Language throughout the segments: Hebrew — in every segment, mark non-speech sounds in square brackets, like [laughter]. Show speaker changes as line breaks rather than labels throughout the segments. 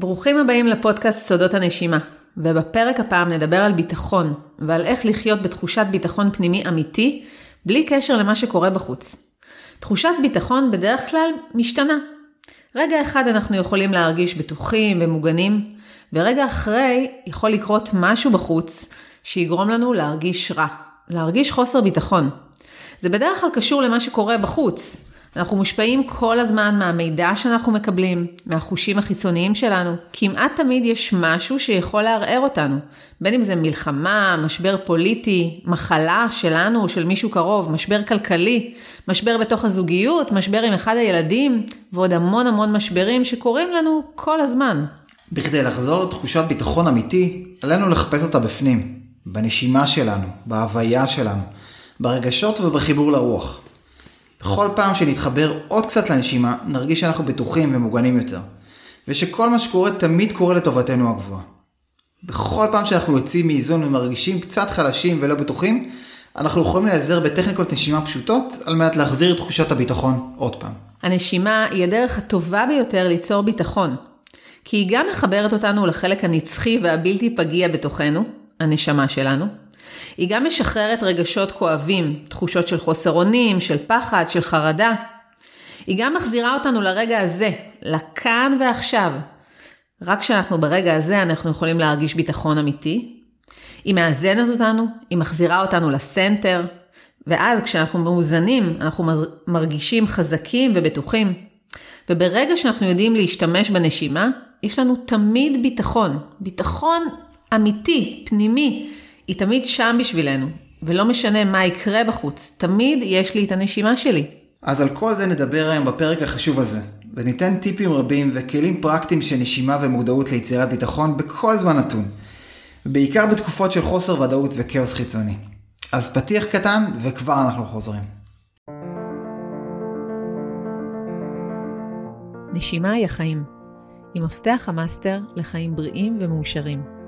ברוכים הבאים לפודקאסט סודות הנשימה, ובפרק הפעם נדבר על ביטחון, ועל איך לחיות בתחושת ביטחון פנימי אמיתי, בלי קשר למה שקורה בחוץ. תחושת ביטחון בדרך כלל משתנה. רגע אחד אנחנו יכולים להרגיש בטוחים ומוגנים, ורגע אחרי יכול לקרות משהו בחוץ שיגרום לנו להרגיש רע, להרגיש חוסר ביטחון. זה בדרך כלל קשור למה שקורה בחוץ. אנחנו מושפעים כל הזמן מהמידע שאנחנו מקבלים, מהחושים החיצוניים שלנו. כמעט תמיד יש משהו שיכול לערער אותנו. בין אם זה מלחמה, משבר פוליטי, מחלה שלנו או של מישהו קרוב, משבר כלכלי, משבר בתוך הזוגיות, משבר עם אחד הילדים, ועוד המון המון משברים שקורים לנו כל הזמן.
בכדי לחזור לתחושת ביטחון אמיתי, עלינו לחפש אותה בפנים, בנשימה שלנו, בהוויה שלנו, ברגשות ובחיבור לרוח. בכל פעם שנתחבר עוד קצת לנשימה, נרגיש שאנחנו בטוחים ומוגנים יותר. ושכל מה שקורה תמיד קורה לטובתנו הגבוהה. בכל פעם שאנחנו יוצאים מאיזון ומרגישים קצת חלשים ולא בטוחים, אנחנו יכולים להיעזר בטכניקות נשימה פשוטות על מנת להחזיר את תחושת הביטחון עוד פעם.
הנשימה היא הדרך הטובה ביותר ליצור ביטחון, כי היא גם מחברת אותנו לחלק הנצחי והבלתי פגיע בתוכנו, הנשמה שלנו. היא גם משחררת רגשות כואבים, תחושות של חוסר אונים, של פחד, של חרדה. היא גם מחזירה אותנו לרגע הזה, לכאן ועכשיו. רק כשאנחנו ברגע הזה אנחנו יכולים להרגיש ביטחון אמיתי. היא מאזנת אותנו, היא מחזירה אותנו לסנטר, ואז כשאנחנו מאוזנים אנחנו מרגישים חזקים ובטוחים. וברגע שאנחנו יודעים להשתמש בנשימה, יש לנו תמיד ביטחון, ביטחון אמיתי, פנימי, היא תמיד שם בשבילנו, ולא משנה מה יקרה בחוץ, תמיד יש לי את הנשימה שלי.
אז על כל זה נדבר היום בפרק החשוב הזה, וניתן טיפים רבים וכלים פרקטיים של נשימה ומודעות ליצירת ביטחון בכל זמן נתון, ובעיקר בתקופות של חוסר ודאות וכאוס חיצוני. אז פתיח קטן וכבר אנחנו חוזרים.
נשימה היא החיים. היא מפתח המאסטר לחיים בריאים ומאושרים.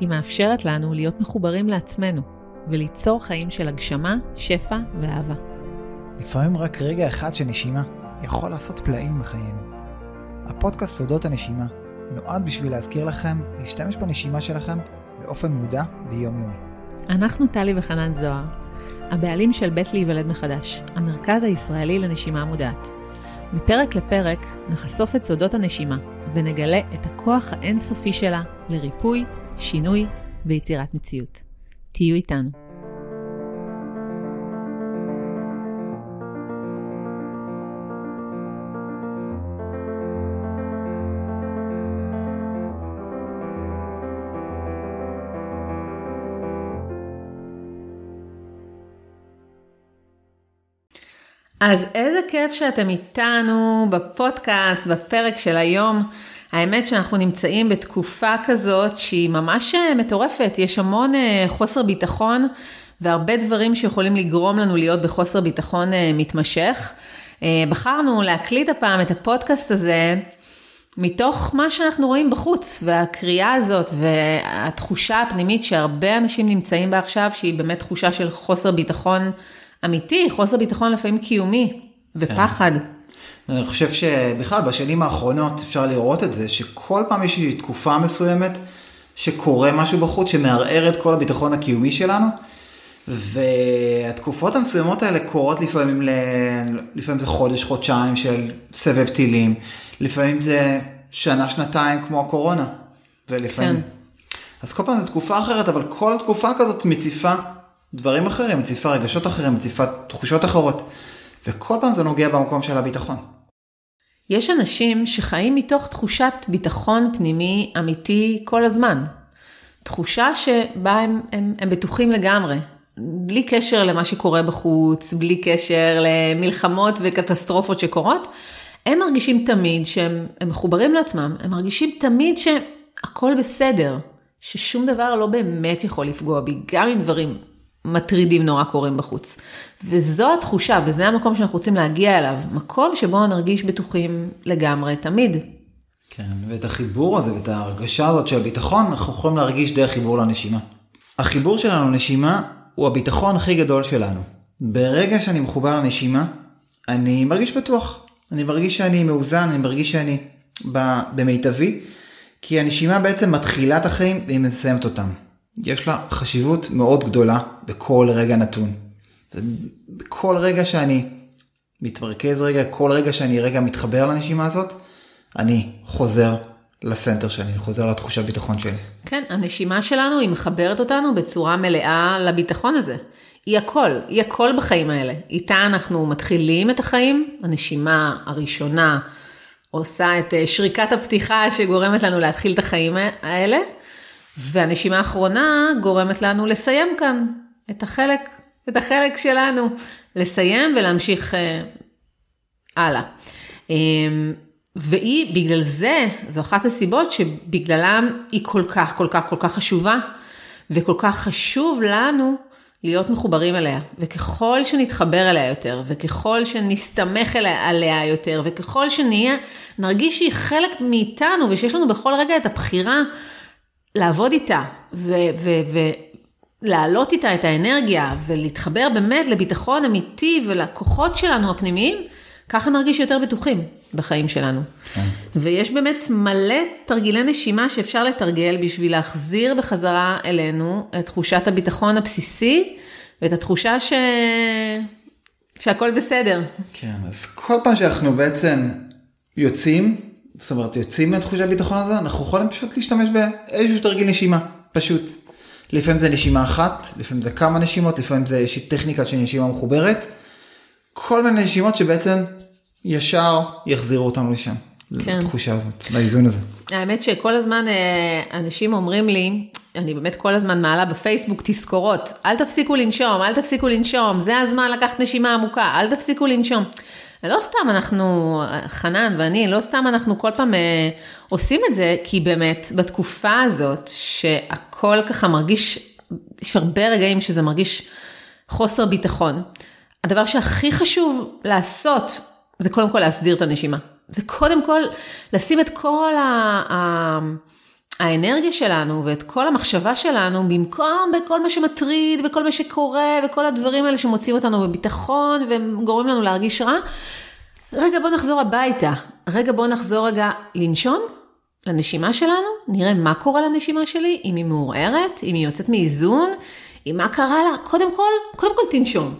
היא מאפשרת לנו להיות מחוברים לעצמנו וליצור חיים של הגשמה, שפע ואהבה.
לפעמים רק רגע אחד של נשימה יכול לעשות פלאים בחיינו. הפודקאסט סודות הנשימה נועד בשביל להזכיר לכם להשתמש בנשימה שלכם באופן מודע ויומיומי.
אנחנו טלי וחנן זוהר, הבעלים של בית להיוולד מחדש, המרכז הישראלי לנשימה מודעת. מפרק לפרק נחשוף את סודות הנשימה ונגלה את הכוח האינסופי שלה לריפוי, שינוי ויצירת מציאות. תהיו איתנו. אז איזה כיף שאתם איתנו בפודקאסט, בפרק של היום. האמת שאנחנו נמצאים בתקופה כזאת שהיא ממש אה, מטורפת, יש המון אה, חוסר ביטחון והרבה דברים שיכולים לגרום לנו להיות בחוסר ביטחון אה, מתמשך. בחרנו להקליט הפעם את הפודקאסט הזה מתוך מה שאנחנו רואים בחוץ, והקריאה הזאת והתחושה הפנימית שהרבה אנשים נמצאים בה עכשיו, שהיא באמת תחושה של חוסר ביטחון אמיתי, חוסר ביטחון לפעמים קיומי ופחד. כן.
אני חושב שבכלל בשנים האחרונות אפשר לראות את זה, שכל פעם יש איזושהי תקופה מסוימת שקורה משהו בחוץ שמערער את כל הביטחון הקיומי שלנו. והתקופות המסוימות האלה קורות לפעמים, ל... לפעמים זה חודש, חודשיים של סבב טילים, לפעמים זה שנה, שנתיים כמו הקורונה, ולפעמים... כן. אז כל פעם זו תקופה אחרת, אבל כל תקופה כזאת מציפה דברים אחרים, מציפה רגשות אחרים, מציפה תחושות אחרות, וכל פעם זה נוגע במקום של הביטחון.
יש אנשים שחיים מתוך תחושת ביטחון פנימי אמיתי כל הזמן. תחושה שבה הם, הם, הם בטוחים לגמרי, בלי קשר למה שקורה בחוץ, בלי קשר למלחמות וקטסטרופות שקורות, הם מרגישים תמיד שהם מחוברים לעצמם, הם מרגישים תמיד שהכל בסדר, ששום דבר לא באמת יכול לפגוע בי, גם אם דברים מטרידים נורא קורים בחוץ. וזו התחושה, וזה המקום שאנחנו רוצים להגיע אליו, מקום שבו נרגיש בטוחים לגמרי, תמיד.
כן, ואת החיבור הזה ואת ההרגשה הזאת של ביטחון, אנחנו יכולים להרגיש דרך חיבור לנשימה. החיבור שלנו לנשימה הוא הביטחון הכי גדול שלנו. ברגע שאני מחובר לנשימה, אני מרגיש בטוח. אני מרגיש שאני מאוזן, אני מרגיש שאני במיטבי, כי הנשימה בעצם מתחילה את החיים והיא מסיימת אותם. יש לה חשיבות מאוד גדולה בכל רגע נתון. בכל רגע שאני מתמרכז רגע, כל רגע שאני רגע מתחבר לנשימה הזאת, אני חוזר לסנטר שלי, אני חוזר לתחושת ביטחון שלי.
כן, הנשימה שלנו היא מחברת אותנו בצורה מלאה לביטחון הזה. היא הכל, היא הכל בחיים האלה. איתה אנחנו מתחילים את החיים, הנשימה הראשונה עושה את אה, שריקת הפתיחה שגורמת לנו להתחיל את החיים האלה, והנשימה האחרונה גורמת לנו לסיים כאן את החלק, את החלק שלנו, לסיים ולהמשיך אה, הלאה. אה, והיא, בגלל זה, זו אחת הסיבות שבגללם היא כל כך, כל כך, כל כך חשובה, וכל כך חשוב לנו להיות מחוברים אליה. וככל שנתחבר אליה יותר, וככל שנסתמך אליה, עליה יותר, וככל שנהיה, נרגיש שהיא חלק מאיתנו, ושיש לנו בכל רגע את הבחירה לעבוד איתה, ולהעלות איתה את האנרגיה, ולהתחבר באמת לביטחון אמיתי ולכוחות שלנו הפנימיים, ככה נרגיש יותר בטוחים בחיים שלנו. כן. ויש באמת מלא תרגילי נשימה שאפשר לתרגל בשביל להחזיר בחזרה אלינו את תחושת הביטחון הבסיסי ואת התחושה ש... שהכל בסדר.
כן, אז כל פעם שאנחנו בעצם יוצאים, זאת אומרת יוצאים מהתחושת הביטחון הזה, אנחנו יכולים פשוט להשתמש באיזשהו תרגיל נשימה, פשוט. לפעמים זה נשימה אחת, לפעמים זה כמה נשימות, לפעמים זה איזושהי טכניקה של נשימה מחוברת. כל מיני נשימות שבעצם ישר יחזירו אותנו לשם. כן. לתחושה הזאת, לאיזון הזה.
האמת שכל הזמן אה, אנשים אומרים לי, אני באמת כל הזמן מעלה בפייסבוק תזכורות, אל תפסיקו לנשום, אל תפסיקו לנשום, זה הזמן לקחת נשימה עמוקה, אל תפסיקו לנשום. לא סתם אנחנו, חנן ואני, לא סתם אנחנו כל פעם אה, עושים את זה, כי באמת בתקופה הזאת שהכל ככה מרגיש, יש הרבה רגעים שזה מרגיש חוסר ביטחון. הדבר שהכי חשוב לעשות זה קודם כל להסדיר את הנשימה. זה קודם כל לשים את כל ה... ה... האנרגיה שלנו ואת כל המחשבה שלנו במקום בכל מה שמטריד וכל מה שקורה וכל הדברים האלה שמוצאים אותנו בביטחון וגורמים לנו להרגיש רע. רגע בוא נחזור הביתה, רגע בוא נחזור רגע לנשום לנשימה שלנו, נראה מה קורה לנשימה שלי, אם היא מעורערת, אם היא יוצאת מאיזון, אם מה קרה לה, קודם כל, קודם כל תנשום.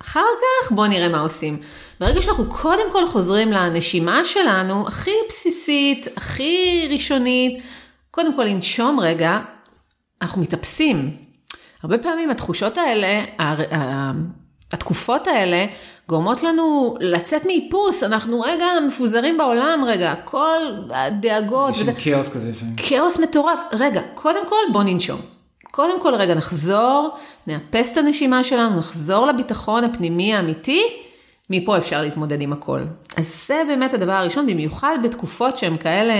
אחר כך בואו נראה מה עושים. ברגע שאנחנו קודם כל חוזרים לנשימה שלנו, הכי בסיסית, הכי ראשונית, קודם כל לנשום רגע, אנחנו מתאפסים. הרבה פעמים התחושות האלה, התקופות האלה, גורמות לנו לצאת מאיפוס, אנחנו רגע מפוזרים בעולם רגע, כל הדאגות.
יש כאוס כזה לפעמים.
כאוס מטורף. רגע, קודם כל בוא ננשום. קודם כל רגע נחזור, נאפס את הנשימה שלנו, נחזור לביטחון הפנימי האמיתי, מפה אפשר להתמודד עם הכל. אז זה באמת הדבר הראשון, במיוחד בתקופות שהן כאלה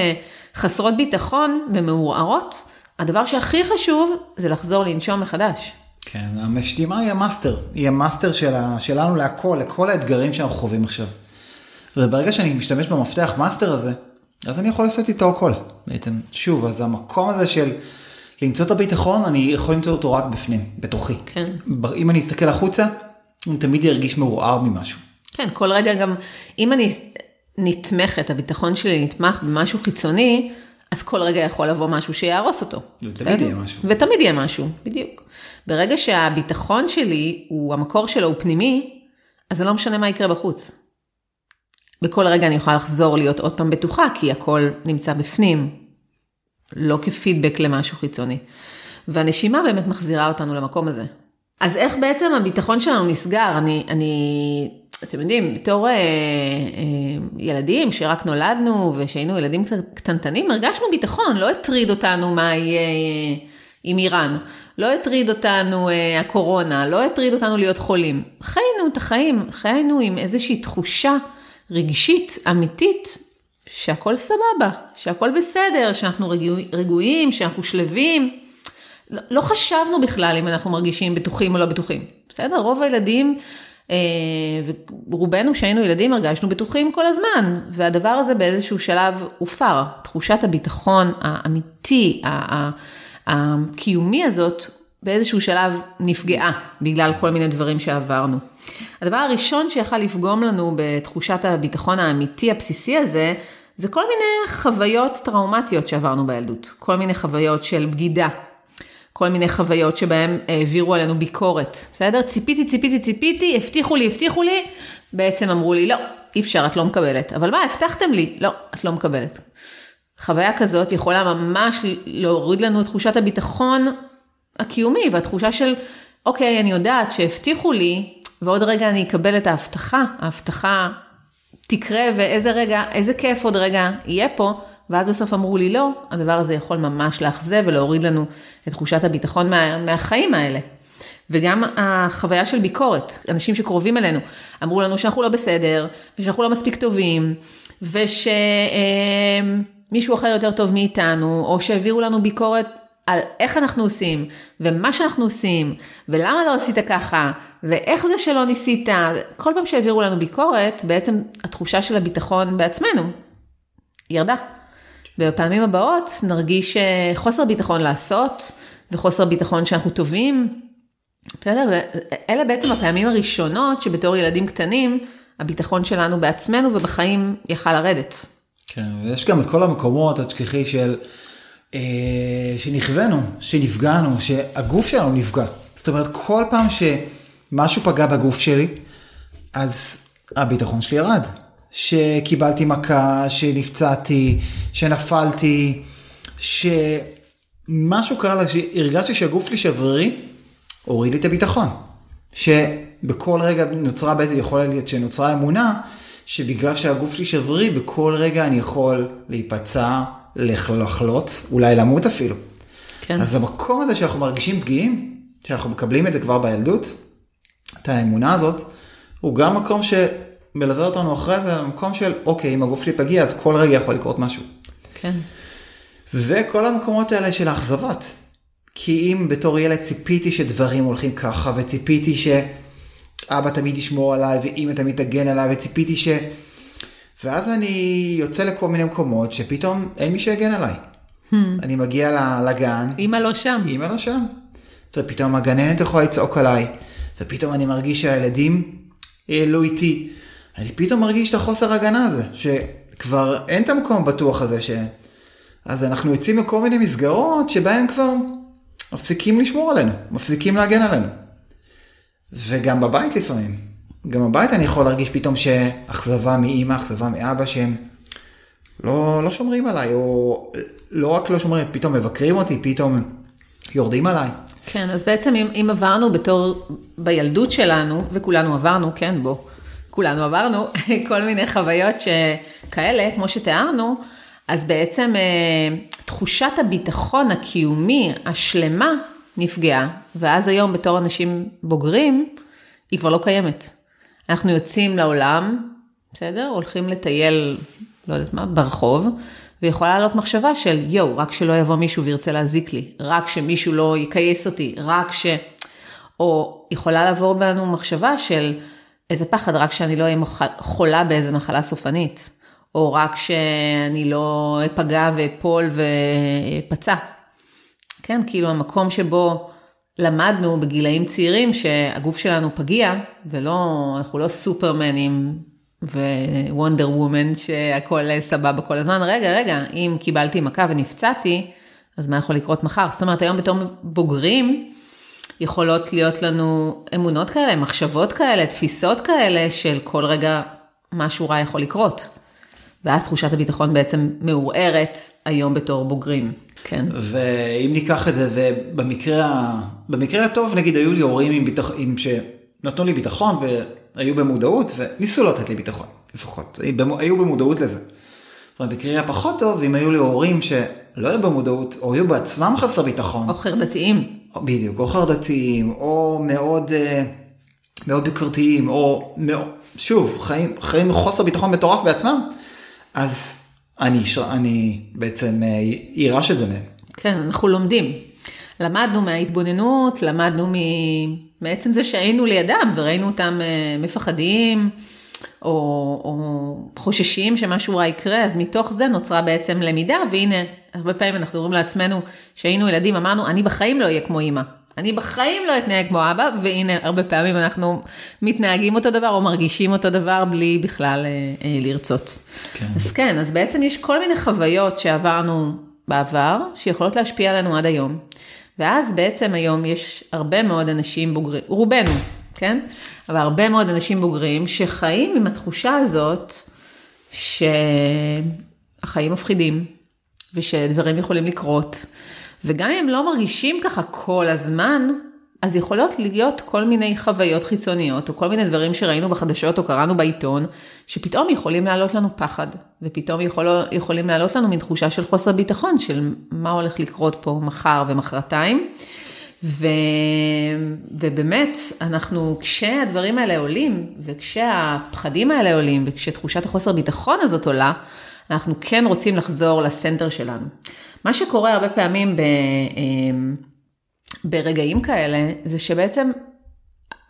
חסרות ביטחון ומעורערות, הדבר שהכי חשוב זה לחזור לנשום מחדש.
כן, הנשימה היא המאסטר, היא המאסטר שלה, שלנו להכל, לכל האתגרים שאנחנו חווים עכשיו. וברגע שאני משתמש במפתח מאסטר הזה, אז אני יכול לעשות איתו הכל. בעצם, שוב, אז המקום הזה של למצוא את הביטחון, אני יכול למצוא אותו רק בפנים, בתוכי.
כן.
אם אני אסתכל החוצה, אני תמיד ארגיש מעורער ממשהו.
כן, כל רגע גם, אם אני נתמכת, הביטחון שלי נתמך במשהו חיצוני, אז כל רגע יכול לבוא משהו שיהרוס אותו.
ותמיד יהיה משהו.
ותמיד יהיה משהו, בדיוק. ברגע שהביטחון שלי, הוא, המקור שלו הוא פנימי, אז זה לא משנה מה יקרה בחוץ. בכל רגע אני יכולה לחזור להיות עוד פעם בטוחה, כי הכל נמצא בפנים, לא כפידבק למשהו חיצוני. והנשימה באמת מחזירה אותנו למקום הזה. אז איך בעצם הביטחון שלנו נסגר? אני, אני אתם יודעים, בתור אה, אה, ילדים שרק נולדנו ושהיינו ילדים קטנטנים, הרגשנו ביטחון, לא הטריד אותנו מה יהיה אה, עם איראן, לא הטריד אותנו אה, הקורונה, לא הטריד אותנו להיות חולים. חיינו את החיים, חיינו עם איזושהי תחושה רגשית, אמיתית, שהכל סבבה, שהכל בסדר, שאנחנו רגוע, רגועים, שאנחנו שלווים. לא, חשבנו בכלל אם אנחנו מרגישים בטוחים או לא בטוחים. בסדר? רוב הילדים, אה, ורובנו שהיינו ילדים הרגשנו בטוחים כל הזמן, והדבר הזה באיזשהו שלב הופר. תחושת הביטחון האמיתי, הקיומי הזאת, באיזשהו שלב נפגעה בגלל כל מיני דברים שעברנו. הדבר הראשון שיכל לפגום לנו בתחושת הביטחון האמיתי הבסיסי הזה, זה כל מיני חוויות טראומטיות שעברנו בילדות, כל מיני חוויות של בגידה, כל מיני חוויות שבהם העבירו עלינו ביקורת, בסדר? ציפיתי, ציפיתי, ציפיתי, הבטיחו לי, הבטיחו לי, בעצם אמרו לי, לא, אי אפשר, את לא מקבלת. אבל מה, הבטחתם לי? לא, את לא מקבלת. חוויה כזאת יכולה ממש להוריד לנו את תחושת הביטחון הקיומי והתחושה של, אוקיי, אני יודעת שהבטיחו לי, ועוד רגע אני אקבל את ההבטחה, ההבטחה תקרה ואיזה רגע, איזה כיף עוד רגע יהיה פה, ואז בסוף אמרו לי לא, הדבר הזה יכול ממש לאכזב ולהוריד לנו את תחושת הביטחון מה, מהחיים האלה. וגם החוויה של ביקורת, אנשים שקרובים אלינו, אמרו לנו שאנחנו לא בסדר, ושאנחנו לא מספיק טובים, ושמישהו אחר יותר טוב מאיתנו, או שהעבירו לנו ביקורת על איך אנחנו עושים, ומה שאנחנו עושים, ולמה לא עשית ככה, ואיך זה שלא ניסית, כל פעם שהעבירו לנו ביקורת, בעצם התחושה של הביטחון בעצמנו ירדה. ובפעמים הבאות נרגיש אה, חוסר ביטחון לעשות, וחוסר ביטחון שאנחנו טובים. בסדר? אלה בעצם הפעמים הראשונות שבתור ילדים קטנים, הביטחון שלנו בעצמנו ובחיים יכל לרדת.
כן, ויש גם את כל המקומות, את תשכחי של... אה, שנכוונו, שנפגענו, שהגוף שלנו נפגע. זאת אומרת, כל פעם שמשהו פגע בגוף שלי, אז הביטחון שלי ירד. שקיבלתי מכה, שנפצעתי, שנפלתי, שמשהו קרה לה, שהרגשתי שהגוף שלי שברירי, הוריד לי את הביטחון. שבכל רגע נוצרה בעצם, יכולה להיות שנוצרה אמונה, שבגלל שהגוף שלי שברירי, בכל רגע אני יכול להיפצע, לחלות, אולי למות אפילו. כן. אז המקום הזה שאנחנו מרגישים פגיעים, שאנחנו מקבלים את זה כבר בילדות, את האמונה הזאת, הוא גם מקום שמלווה אותנו אחרי זה למקום של, אוקיי, אם הגוף שלי פגיע, אז כל רגע יכול לקרות משהו.
כן.
וכל המקומות האלה של האכזבות. כי אם בתור ילד ציפיתי שדברים הולכים ככה, וציפיתי שאבא תמיד ישמור עליי, ואמא תמיד תגן עליי, וציפיתי ש... ואז אני יוצא לכל מיני מקומות שפתאום אין מי שיגן עליי. Hmm. אני מגיע לגן.
אמא לא שם.
אמא לא שם. ופתאום הגננת יכולה לצעוק עליי, ופתאום אני מרגיש שהילדים לא איתי. אני פתאום מרגיש את החוסר הגנה הזה, שכבר אין את המקום הבטוח הזה. ש... אז אנחנו יוצאים מכל מיני מסגרות שבהן כבר מפסיקים לשמור עלינו, מפסיקים להגן עלינו. וגם בבית לפעמים. גם בבית אני יכול להרגיש פתאום שאכזבה מאימא, אכזבה מאבא שהם לא, לא שומרים עליי, או לא רק לא שומרים, פתאום מבקרים אותי, פתאום יורדים עליי.
כן, אז בעצם אם, אם עברנו בתור, בילדות שלנו, וכולנו עברנו, כן, בוא, כולנו עברנו [laughs] כל מיני חוויות שכאלה, כמו שתיארנו, אז בעצם אה, תחושת הביטחון הקיומי, השלמה, נפגעה, ואז היום בתור אנשים בוגרים, היא כבר לא קיימת. אנחנו יוצאים לעולם, בסדר? הולכים לטייל, לא יודעת מה, ברחוב, ויכולה לעלות מחשבה של יואו, רק שלא יבוא מישהו וירצה להזיק לי, רק שמישהו לא יכייס אותי, רק ש... או יכולה לעבור בנו מחשבה של איזה פחד, רק שאני לא אהיה חולה באיזה מחלה סופנית, או רק שאני לא אפגע ואפול ואפצע. כן, כאילו המקום שבו למדנו בגילאים צעירים שהגוף שלנו פגיע, ולא, אנחנו לא סופרמנים ווונדר וומן שהכל סבבה כל הזמן. רגע, רגע, אם קיבלתי מכה ונפצעתי, אז מה יכול לקרות מחר? זאת אומרת, היום בתור בוגרים, יכולות להיות לנו אמונות כאלה, מחשבות כאלה, תפיסות כאלה, של כל רגע משהו רע יכול לקרות. ואז תחושת הביטחון בעצם מעורערת היום בתור בוגרים. כן.
ואם ניקח את זה, ובמקרה במקרה הטוב, נגיד, היו לי הורים עם ביטח... עם שנתנו לי ביטחון והיו במודעות וניסו לתת לי ביטחון, לפחות. היו במודעות לזה. במקרה הפחות טוב, אם היו לי הורים שלא היו במודעות, או היו בעצמם חסר ביטחון.
או חרדתיים.
בדיוק, או חרדתיים, או מאוד, אה, מאוד ביקורתיים, או מאוד, שוב, חיים, חיים חוסר ביטחון מטורף בעצמם, אז אני, אני בעצם יירש אה, את זה מהם.
כן, אנחנו לומדים. למדנו מההתבוננות, למדנו מעצם זה שהיינו לידם וראינו אותם אה, מפחדים או, או חוששים שמשהו רע יקרה, אז מתוך זה נוצרה בעצם למידה, והנה, הרבה פעמים אנחנו אומרים לעצמנו שהיינו ילדים, אמרנו, אני בחיים לא אהיה כמו אימא. אני בחיים לא אתנהג כמו אבא, והנה, הרבה פעמים אנחנו מתנהגים אותו דבר או מרגישים אותו דבר בלי בכלל אה, אה, לרצות.
כן.
אז כן, אז בעצם יש כל מיני חוויות שעברנו בעבר, שיכולות להשפיע עלינו עד היום. ואז בעצם היום יש הרבה מאוד אנשים בוגרים, רובנו, כן? אבל הרבה מאוד אנשים בוגרים שחיים עם התחושה הזאת שהחיים מפחידים, ושדברים יכולים לקרות. וגם אם הם לא מרגישים ככה כל הזמן, אז יכולות להיות כל מיני חוויות חיצוניות, או כל מיני דברים שראינו בחדשות או קראנו בעיתון, שפתאום יכולים להעלות לנו פחד, ופתאום יכול, יכולים להעלות לנו מין תחושה של חוסר ביטחון, של מה הולך לקרות פה מחר ומחרתיים. ו... ובאמת, אנחנו, כשהדברים האלה עולים, וכשהפחדים האלה עולים, וכשתחושת החוסר ביטחון הזאת עולה, אנחנו כן רוצים לחזור לסנטר שלנו. מה שקורה הרבה פעמים ב... אמ, ברגעים כאלה, זה שבעצם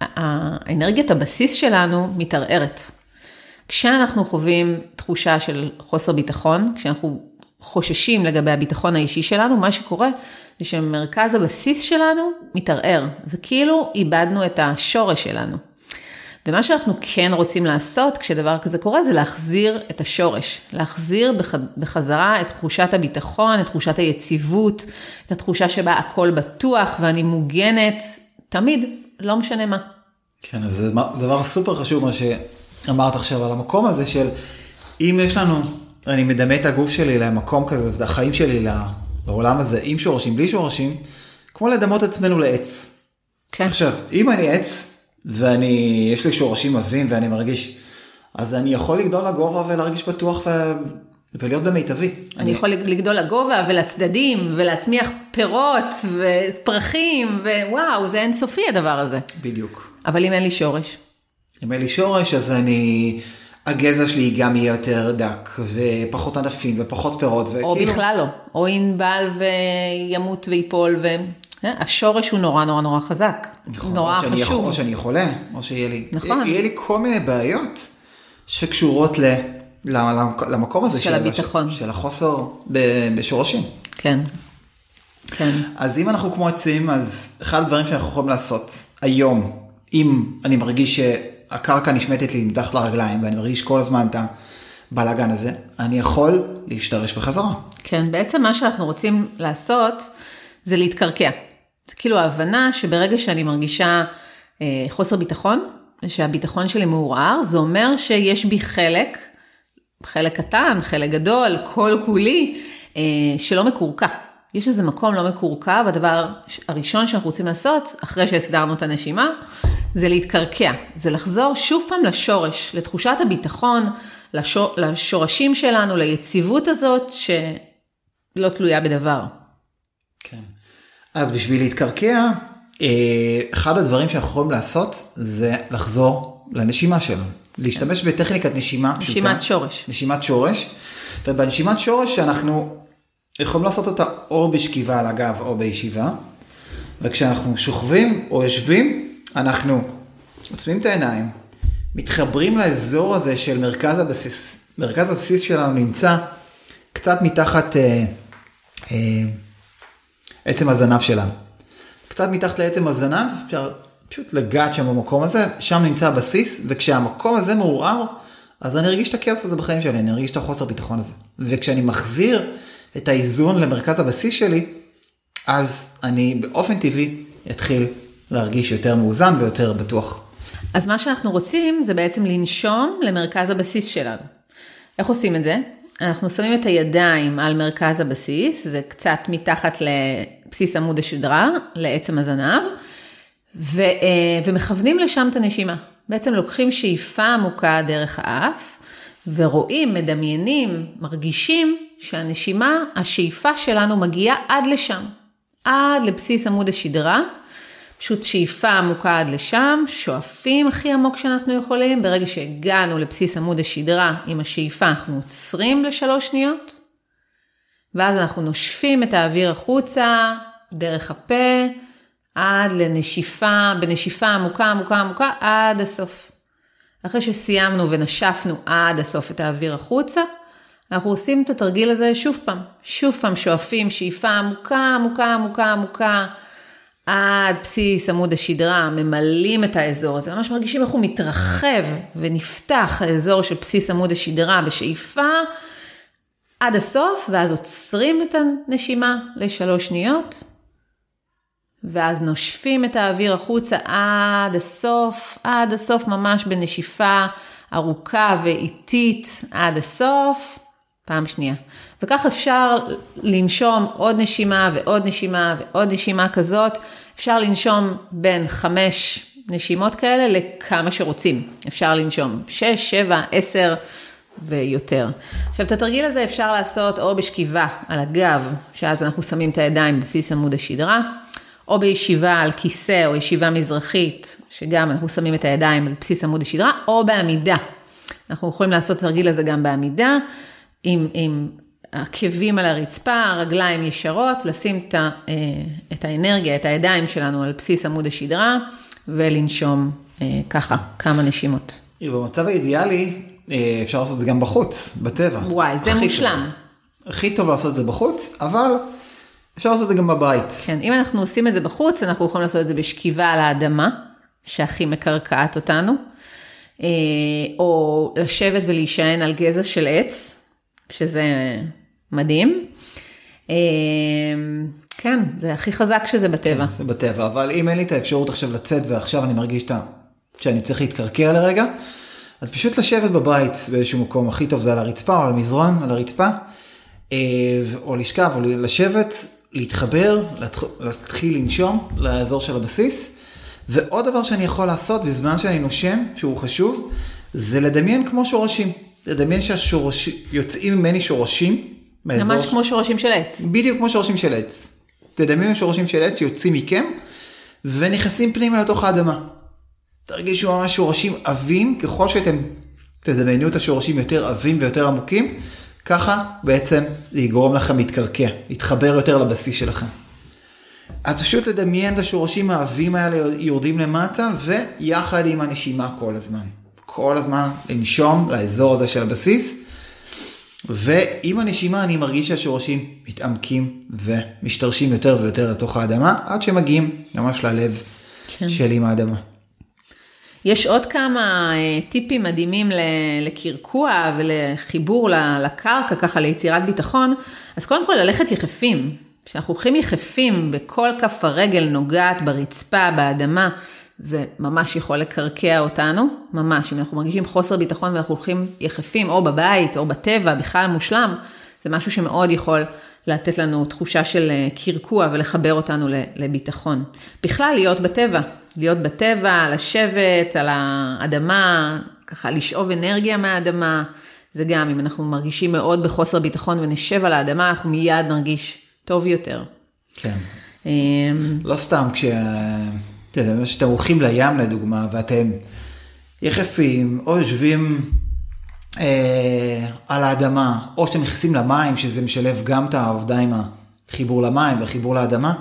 האנרגיית הבסיס שלנו מתערערת. כשאנחנו חווים תחושה של חוסר ביטחון, כשאנחנו חוששים לגבי הביטחון האישי שלנו, מה שקורה זה שמרכז הבסיס שלנו מתערער. זה כאילו איבדנו את השורש שלנו. ומה שאנחנו כן רוצים לעשות כשדבר כזה קורה זה להחזיר את השורש, להחזיר בחזרה את תחושת הביטחון, את תחושת היציבות, את התחושה שבה הכל בטוח ואני מוגנת, תמיד, לא משנה מה.
כן, אז זה דבר סופר חשוב מה שאמרת עכשיו על המקום הזה של אם יש לנו, אני מדמה את הגוף שלי למקום כזה, את החיים שלי לעולם הזה, עם שורשים, בלי שורשים, כמו לדמות עצמנו לעץ. כן. עכשיו, אם אני עץ, ואני, יש לי שורשים עבים ואני מרגיש, אז אני יכול לגדול לגובה ולהרגיש בטוח ו... ולהיות במיטבי.
אני, אני יכול לגדול לגובה ולצדדים ולהצמיח פירות ופרחים ווואו, זה אינסופי הדבר הזה.
בדיוק.
אבל אם אין לי שורש.
אם אין לי שורש אז אני, הגזע שלי גם יהיה יותר דק ופחות ענפים ופחות פירות.
וכאילו... או בכלל לא, או ינבל וימות ויפול ו... כן, השורש הוא נורא נורא נורא חזק, נכון, נורא
חשוב.
יכול,
או שאני חולה, או שיהיה לי, נכון. יהיה לי כל מיני בעיות שקשורות ל, למקום הזה
של, של הביטחון,
של, של החוסר בשורשים.
כן, כן.
אז אם אנחנו כמו עצים, אז אחד הדברים שאנחנו יכולים לעשות היום, אם אני מרגיש שהקרקע נשמטת לי מתחת לרגליים ואני מרגיש כל הזמן את הבלאגן הזה, אני יכול להשתרש בחזרה.
כן, בעצם מה שאנחנו רוצים לעשות, זה להתקרקע. זה כאילו ההבנה שברגע שאני מרגישה אה, חוסר ביטחון, שהביטחון שלי מעורער, זה אומר שיש בי חלק, חלק קטן, חלק גדול, כל כולי, אה, שלא מקורקע. יש איזה מקום לא מקורקע, והדבר הראשון שאנחנו רוצים לעשות, אחרי שהסדרנו את הנשימה, זה להתקרקע. זה לחזור שוב פעם לשורש, לתחושת הביטחון, לשור, לשורשים שלנו, ליציבות הזאת, שלא תלויה בדבר.
כן. אז בשביל להתקרקע, אה, אחד הדברים שאנחנו יכולים לעשות זה לחזור לנשימה שלנו. להשתמש בטכניקת נשימה
נשימת שורש.
נשימת שורש. ובנשימת שורש שאנחנו יכולים לעשות אותה או בשכיבה על הגב או בישיבה. וכשאנחנו שוכבים או יושבים, אנחנו עוצמים את העיניים, מתחברים לאזור הזה של מרכז הבסיס. מרכז הבסיס שלנו נמצא קצת מתחת אה, אה, עצם הזנב שלנו. קצת מתחת לעצם הזנב, אפשר פשוט לגעת שם במקום הזה, שם נמצא הבסיס, וכשהמקום הזה מעורער, אז אני ארגיש את הכאוס הזה בחיים שלי, אני ארגיש את החוסר ביטחון הזה. וכשאני מחזיר את האיזון למרכז הבסיס שלי, אז אני באופן טבעי אתחיל להרגיש יותר מאוזן ויותר בטוח.
אז מה שאנחנו רוצים זה בעצם לנשום למרכז הבסיס שלנו. איך עושים את זה? אנחנו שמים את הידיים על מרכז הבסיס, זה קצת מתחת לבסיס עמוד השדרה, לעצם הזנב, ו, אה, ומכוונים לשם את הנשימה. בעצם לוקחים שאיפה עמוקה דרך האף, ורואים, מדמיינים, מרגישים שהנשימה, השאיפה שלנו מגיעה עד לשם, עד לבסיס עמוד השדרה. פשוט שאיפה עמוקה עד לשם, שואפים הכי עמוק שאנחנו יכולים, ברגע שהגענו לבסיס עמוד השדרה עם השאיפה אנחנו עוצרים לשלוש שניות, ואז אנחנו נושפים את האוויר החוצה דרך הפה, עד לנשיפה, בנשיפה עמוקה עמוקה עמוקה עד הסוף. אחרי שסיימנו ונשפנו עד הסוף את האוויר החוצה, אנחנו עושים את התרגיל הזה שוב פעם, שוב פעם שואפים שאיפה עמוקה עמוקה עמוקה עמוקה עד בסיס עמוד השדרה, ממלאים את האזור הזה, ממש מרגישים איך הוא מתרחב ונפתח האזור של בסיס עמוד השדרה בשאיפה עד הסוף, ואז עוצרים את הנשימה לשלוש שניות, ואז נושפים את האוויר החוצה עד הסוף, עד הסוף ממש בנשיפה ארוכה ואיטית עד הסוף. פעם שנייה. וכך אפשר לנשום עוד נשימה ועוד נשימה ועוד נשימה כזאת. אפשר לנשום בין חמש נשימות כאלה לכמה שרוצים. אפשר לנשום שש, שבע, עשר ויותר. עכשיו, את התרגיל הזה אפשר לעשות או בשכיבה על הגב, שאז אנחנו שמים את הידיים בבסיס עמוד השדרה, או בישיבה על כיסא או ישיבה מזרחית, שגם אנחנו שמים את הידיים על בסיס עמוד השדרה, או בעמידה. אנחנו יכולים לעשות את התרגיל הזה גם בעמידה. עם, עם עקבים על הרצפה, רגליים ישרות, לשים את, ה, אה, את האנרגיה, את הידיים שלנו על בסיס עמוד השדרה ולנשום אה, ככה, כמה נשימות.
במצב האידיאלי אה, אפשר לעשות את זה גם בחוץ, בטבע.
וואי, זה מושלם.
טוב. הכי טוב לעשות את זה בחוץ, אבל אפשר לעשות את זה גם בבית.
כן, אם אנחנו עושים את זה בחוץ, אנחנו יכולים לעשות את זה בשכיבה על האדמה, שהכי מקרקעת אותנו, או לשבת ולהישען על גזע של עץ, שזה מדהים. אה, כן, זה הכי חזק שזה בטבע.
כן, זה בטבע, אבל אם אין לי את האפשרות עכשיו לצאת ועכשיו אני מרגיש שאני צריך להתקרקע לרגע, אז פשוט לשבת בבית באיזשהו מקום, הכי טוב זה על הרצפה או על מזרון, על הרצפה, אה, או לשכב או לשבת, להתחבר, להתחיל לנשום לאזור של הבסיס. ועוד דבר שאני יכול לעשות בזמן שאני נושם, שהוא חשוב, זה לדמיין כמו שורשים. לדמיין שיוצאים ממני שורשים.
מאזור... ממש כמו שורשים של עץ.
בדיוק כמו שורשים של עץ. תדמיינו שורשים של עץ שיוצאים מכם ונכנסים פנימה לתוך האדמה. תרגישו ממש שורשים עבים, ככל שאתם תדמיינו את השורשים יותר עבים ויותר עמוקים, ככה בעצם זה יגרום לכם להתקרקע, להתחבר יותר לבסיס שלכם. אז פשוט לדמיין את השורשים העבים האלה יורדים למטה ויחד עם הנשימה כל הזמן. כל הזמן לנשום לאזור הזה של הבסיס, ועם הנשימה אני מרגיש שהשורשים מתעמקים ומשתרשים יותר ויותר לתוך האדמה, עד שמגיעים ממש ללב כן. של עם האדמה.
יש עוד כמה אה, טיפים מדהימים לקרקוע ולחיבור לקרקע, ככה ליצירת ביטחון. אז קודם כל ללכת יחפים. כשאנחנו הולכים יחפים בכל כף הרגל נוגעת ברצפה, באדמה, זה ממש יכול לקרקע אותנו, ממש. אם אנחנו מרגישים חוסר ביטחון ואנחנו הולכים יחפים, או בבית, או בטבע, בכלל מושלם, זה משהו שמאוד יכול לתת לנו תחושה של אה, קרקוע ולחבר אותנו לביטחון. בכלל, להיות בטבע, להיות בטבע, לשבת על האדמה, ככה לשאוב אנרגיה מהאדמה, זה גם, אם אנחנו מרגישים מאוד בחוסר ביטחון ונשב על האדמה, אנחנו מיד נרגיש טוב יותר.
כן. אמ, לא סתם, כש... אתה יודע, שאתם הולכים לים לדוגמה, ואתם יחפים, או יושבים אה, על האדמה, או שאתם נכנסים למים, שזה משלב גם את העובדה עם החיבור למים והחיבור לאדמה,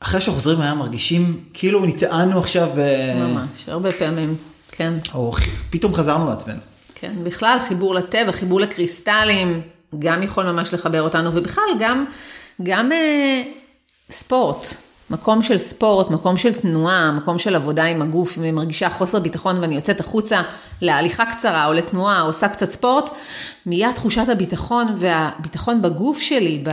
אחרי שחוזרים לים מרגישים כאילו נטענו עכשיו ב...
ממש, הרבה פעמים, כן.
או פתאום חזרנו לעצמנו.
כן, בכלל חיבור לטבע, חיבור לקריסטלים, גם יכול ממש לחבר אותנו, ובכלל גם, גם אה, ספורט. מקום של ספורט, מקום של תנועה, מקום של עבודה עם הגוף, אם אני מרגישה חוסר ביטחון ואני יוצאת החוצה להליכה קצרה או לתנועה או עושה קצת ספורט, מיד תחושת הביטחון והביטחון בגוף שלי,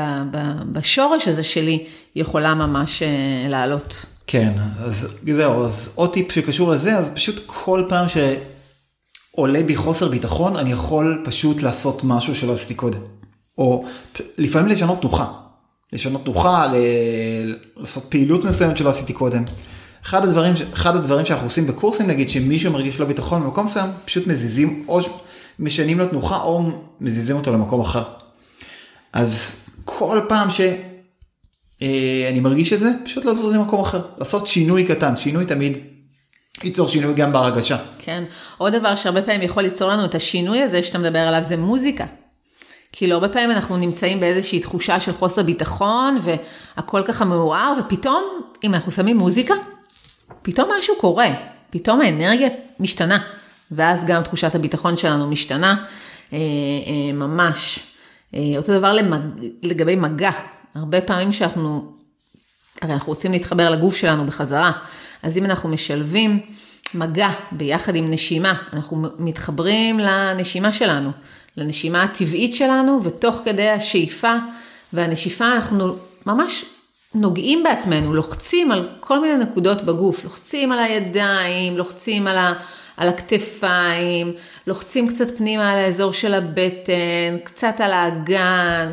בשורש הזה שלי, יכולה ממש אה, לעלות.
כן, אז זהו, אז עוד טיפ שקשור לזה, אז פשוט כל פעם שעולה בי חוסר ביטחון, אני יכול פשוט לעשות משהו שלא עשיתי קודם. או לפעמים לשנות תנוחה. לשנות תנוחה, לעשות פעילות מסוימת שלא עשיתי קודם. אחד הדברים, אחד הדברים שאנחנו עושים בקורסים, נגיד שמישהו מרגיש לא ביטחון במקום מסוים, פשוט מזיזים או משנים לו תנוחה או מזיזים אותו למקום אחר. אז כל פעם שאני אה, מרגיש את זה, פשוט לזוז למקום אחר, לעשות שינוי קטן, שינוי תמיד ייצור שינוי גם בהרגשה.
כן, עוד דבר שהרבה פעמים יכול ליצור לנו את השינוי הזה שאתה מדבר עליו זה מוזיקה. כאילו הרבה פעמים אנחנו נמצאים באיזושהי תחושה של חוסר ביטחון והכל ככה מעורער ופתאום אם אנחנו שמים מוזיקה, פתאום משהו קורה, פתאום האנרגיה משתנה ואז גם תחושת הביטחון שלנו משתנה אה, אה, ממש. אה, אותו דבר למג... לגבי מגע, הרבה פעמים שאנחנו הרי אנחנו רוצים להתחבר לגוף שלנו בחזרה. אז אם אנחנו משלבים מגע ביחד עם נשימה, אנחנו מתחברים לנשימה שלנו, לנשימה הטבעית שלנו, ותוך כדי השאיפה והנשיפה אנחנו ממש נוגעים בעצמנו, לוחצים על כל מיני נקודות בגוף, לוחצים על הידיים, לוחצים על, ה, על הכתפיים, לוחצים קצת פנימה על האזור של הבטן, קצת על האגן,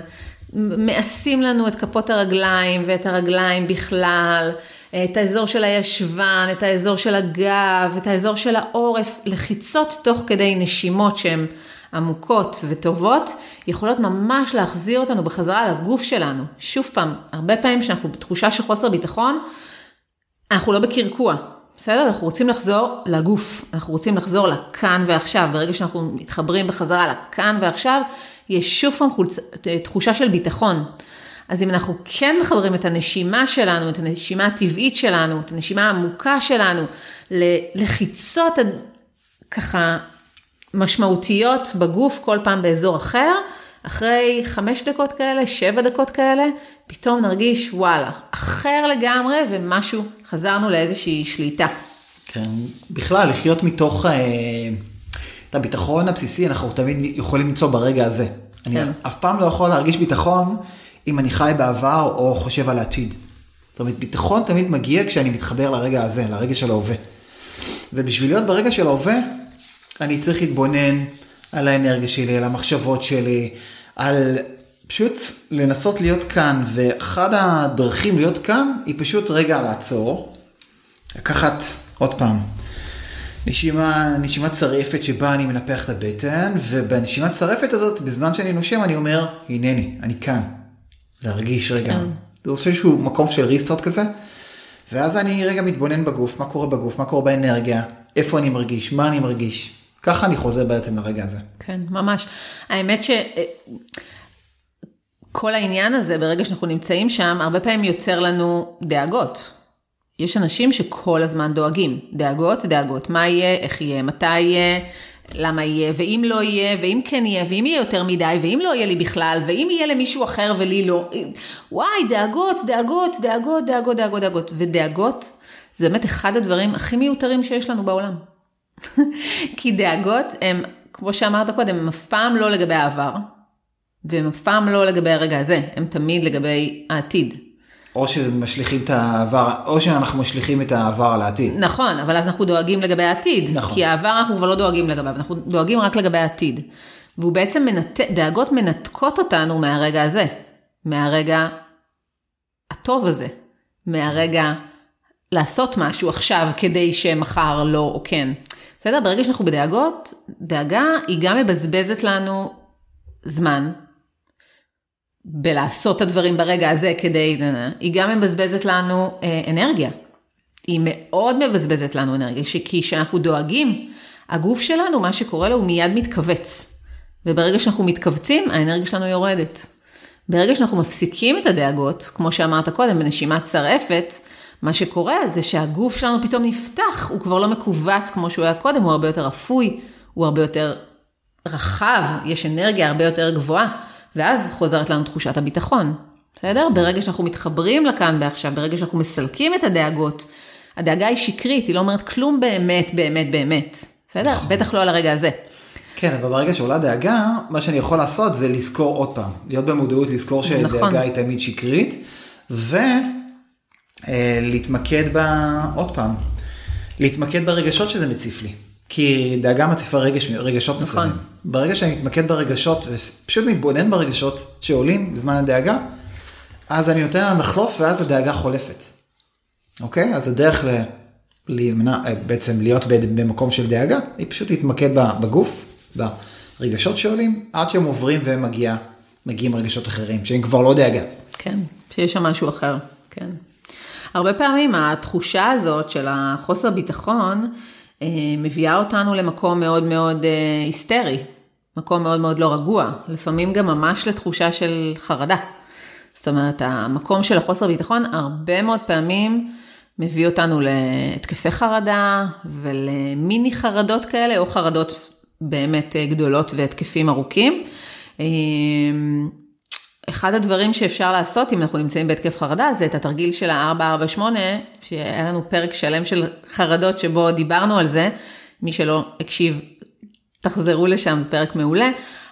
מעשים לנו את כפות הרגליים ואת הרגליים בכלל, את האזור של הישבן, את האזור של הגב, את האזור של העורף, לחיצות תוך כדי נשימות שהן עמוקות וטובות, יכולות ממש להחזיר אותנו בחזרה לגוף שלנו. שוב פעם, הרבה פעמים כשאנחנו בתחושה של חוסר ביטחון, אנחנו לא בקרקוע, בסדר? אנחנו רוצים לחזור לגוף, אנחנו רוצים לחזור לכאן ועכשיו. ברגע שאנחנו מתחברים בחזרה לכאן ועכשיו, יש שוב פעם חולצ... תחושה של ביטחון. אז אם אנחנו כן מחברים את הנשימה שלנו, את הנשימה הטבעית שלנו, את הנשימה העמוקה שלנו, לחיצות ככה משמעותיות בגוף כל פעם באזור אחר, אחרי חמש דקות כאלה, שבע דקות כאלה, פתאום נרגיש וואלה, אחר לגמרי ומשהו, חזרנו לאיזושהי שליטה.
כן, בכלל, לחיות מתוך אה, את הביטחון הבסיסי, אנחנו תמיד יכולים למצוא ברגע הזה. כן. אני אף פעם לא יכול להרגיש ביטחון אם אני חי בעבר או חושב על העתיד. זאת אומרת, ביטחון תמיד מגיע כשאני מתחבר לרגע הזה, לרגע של ההווה. ובשביל להיות ברגע של ההווה, אני צריך להתבונן על האנרגיה שלי, על המחשבות שלי, על פשוט לנסות להיות כאן, ואחד הדרכים להיות כאן היא פשוט רגע לעצור, לקחת עוד פעם נשימה, נשימה צרפת שבה אני מנפח את הבטן, ובנשימה צרפת הזאת, בזמן שאני נושם, אני אומר, הנני, אני כאן. להרגיש רגע. כן. זה עושה איזשהו מקום של ריסטארט כזה, ואז אני רגע מתבונן בגוף, מה קורה בגוף, מה קורה באנרגיה, איפה אני מרגיש, מה אני מרגיש. ככה אני חוזר בעצם לרגע הזה.
כן, ממש. האמת שכל העניין הזה, ברגע שאנחנו נמצאים שם, הרבה פעמים יוצר לנו דאגות. יש אנשים שכל הזמן דואגים. דאגות, דאגות. מה יהיה, איך יהיה, מתי יהיה, למה יהיה, ואם לא יהיה, ואם כן יהיה, ואם יהיה יותר מדי, ואם לא יהיה לי בכלל, ואם יהיה למישהו אחר ולי לא. וואי, דאגות, דאגות, דאגות, דאגות, דאגות. ודאגות זה באמת אחד הדברים הכי מיותרים שיש לנו בעולם. [laughs] כי דאגות הם, כמו שאמרת קודם, הם אף פעם לא לגבי העבר, והם אף פעם לא לגבי הרגע הזה, הם תמיד לגבי העתיד.
או שמשליכים את העבר, או שאנחנו משליכים את העבר על העתיד.
נכון, אבל אז אנחנו דואגים לגבי העתיד. נכון. כי העבר אנחנו כבר לא דואגים לגביו, אנחנו דואגים רק לגבי העתיד. והוא בעצם מנת... דאגות מנתקות אותנו מהרגע הזה, מהרגע הטוב הזה, מהרגע לעשות משהו עכשיו כדי שמחר לא או כן. בסדר? ברגע שאנחנו בדאגות, דאגה היא גם מבזבזת לנו זמן, בלעשות את הדברים ברגע הזה כדי, היא גם מבזבזת לנו אה, אנרגיה. היא מאוד מבזבזת לנו אנרגיה, כי כשאנחנו דואגים, הגוף שלנו, מה שקורה לו, הוא מיד מתכווץ. וברגע שאנחנו מתכווצים, האנרגיה שלנו יורדת. ברגע שאנחנו מפסיקים את הדאגות, כמו שאמרת קודם, בנשימת צרעפת, מה שקורה זה שהגוף שלנו פתאום נפתח, הוא כבר לא מכווץ כמו שהוא היה קודם, הוא הרבה יותר אפוי, הוא הרבה יותר רחב, יש אנרגיה הרבה יותר גבוהה. ואז חוזרת לנו תחושת הביטחון, בסדר? ברגע שאנחנו מתחברים לכאן ועכשיו, ברגע שאנחנו מסלקים את הדאגות, הדאגה היא שקרית, היא לא אומרת כלום באמת, באמת, באמת, בסדר? נכון. בטח לא על הרגע הזה.
כן, אבל ברגע שעולה דאגה, מה שאני יכול לעשות זה לזכור עוד פעם, להיות במודעות, לזכור שדאגה נכון. היא תמיד שקרית, ולהתמקד אה, בה, עוד פעם, להתמקד ברגשות שזה מציף לי. כי דאגה מציפה רגש, רגשות נכון. מסוימים. ברגע שאני מתמקד ברגשות ופשוט מתבונן ברגשות שעולים בזמן הדאגה, אז אני נותן להם לחלוף ואז הדאגה חולפת. אוקיי? אז הדרך ל... להימנע, בעצם להיות במקום של דאגה, היא פשוט להתמקד בגוף, ברגשות שעולים, עד שהם עוברים ומגיעים רגשות אחרים, שהם כבר לא דאגה.
כן, שיש שם משהו אחר, כן. הרבה פעמים התחושה הזאת של החוסר ביטחון, אה, מביאה אותנו למקום מאוד מאוד אה, היסטרי, מקום מאוד מאוד לא רגוע, לפעמים גם ממש לתחושה של חרדה. זאת אומרת, המקום של החוסר ביטחון הרבה מאוד פעמים מביא אותנו להתקפי חרדה ולמיני חרדות כאלה, או חרדות באמת גדולות והתקפים ארוכים. אחד הדברים שאפשר לעשות אם אנחנו נמצאים בהתקף חרדה זה את התרגיל של ה-448, שהיה לנו פרק שלם של חרדות שבו דיברנו על זה, מי שלא הקשיב, תחזרו לשם, זה פרק מעולה.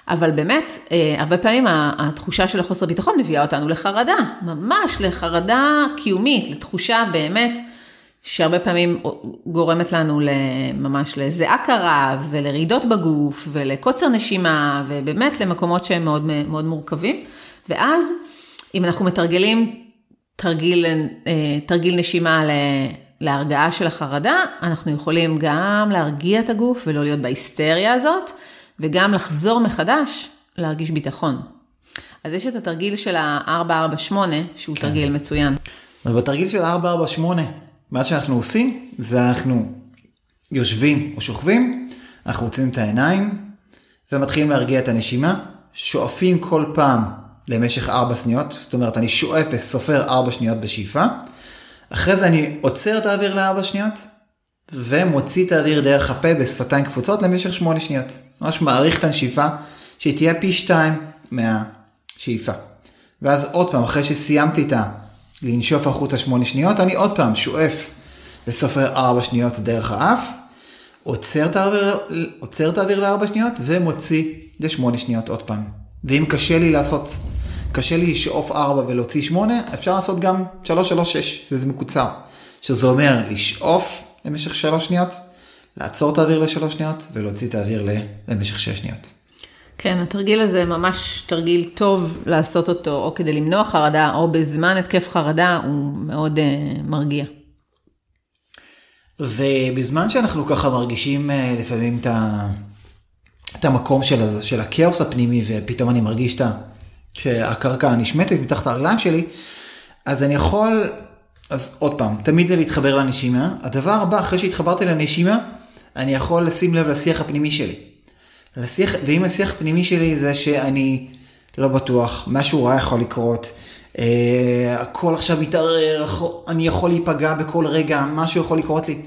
אבל באמת, אה, הרבה פעמים התחושה של החוסר ביטחון מביאה אותנו לחרדה, ממש לחרדה קיומית, לתחושה באמת שהרבה פעמים גורמת לנו ממש לזיעה קרה ולרעידות בגוף ולקוצר נשימה ובאמת למקומות שהם מאוד, מאוד מורכבים. ואז אם אנחנו מתרגלים תרגיל, אה, תרגיל נשימה להרגעה של החרדה, אנחנו יכולים גם להרגיע את הגוף ולא להיות בהיסטריה הזאת, וגם לחזור מחדש להרגיש ביטחון. אז יש את התרגיל של ה-448, שהוא כן. תרגיל מצוין.
אז בתרגיל של ה-448, מה שאנחנו עושים, זה אנחנו יושבים או שוכבים, אנחנו רוצים את העיניים, ומתחילים להרגיע את הנשימה, שואפים כל פעם למשך 4 שניות, זאת אומרת אני שואף וסופר 4 שניות בשאיפה, אחרי זה אני עוצר את האוויר ל-4 שניות, ומוציא את האוויר דרך הפה בשפתיים קפוצות למשך 8 שניות. ממש מעריך את הנשיפה, שהיא תהיה פי 2 מהשאיפה. ואז עוד פעם, אחרי שסיימתי את ה... לנשוף החוצה 8 שניות, אני עוד פעם שואף וסופר 4 שניות דרך האף, עוצר את האוויר, עוצר את האוויר ל-4 שניות ומוציא ל-8 שניות עוד פעם. ואם קשה לי לעשות, קשה לי לשאוף 4 ולהוציא 8, אפשר לעשות גם 336, זה מקוצר. שזה אומר לשאוף למשך 3 שניות, לעצור את האוויר ל-3 שניות ולהוציא את האוויר למשך 6 שניות.
כן, התרגיל הזה ממש תרגיל טוב לעשות אותו או כדי למנוע חרדה או בזמן התקף חרדה, הוא מאוד uh, מרגיע.
ובזמן שאנחנו ככה מרגישים uh, לפעמים את, ה... את המקום של, של הכאוס הפנימי ופתאום אני מרגיש. שהקרקע נשמטת מתחת הרגליים שלי, אז אני יכול, אז עוד פעם, תמיד זה להתחבר לנשימה. הדבר הבא, אחרי שהתחברתי לנשימה, אני יכול לשים לב לשיח הפנימי שלי. לשיח, ואם השיח הפנימי שלי זה שאני לא בטוח, משהו רע יכול לקרות, אה, הכל עכשיו מתערער, אני יכול להיפגע בכל רגע, משהו יכול לקרות לי.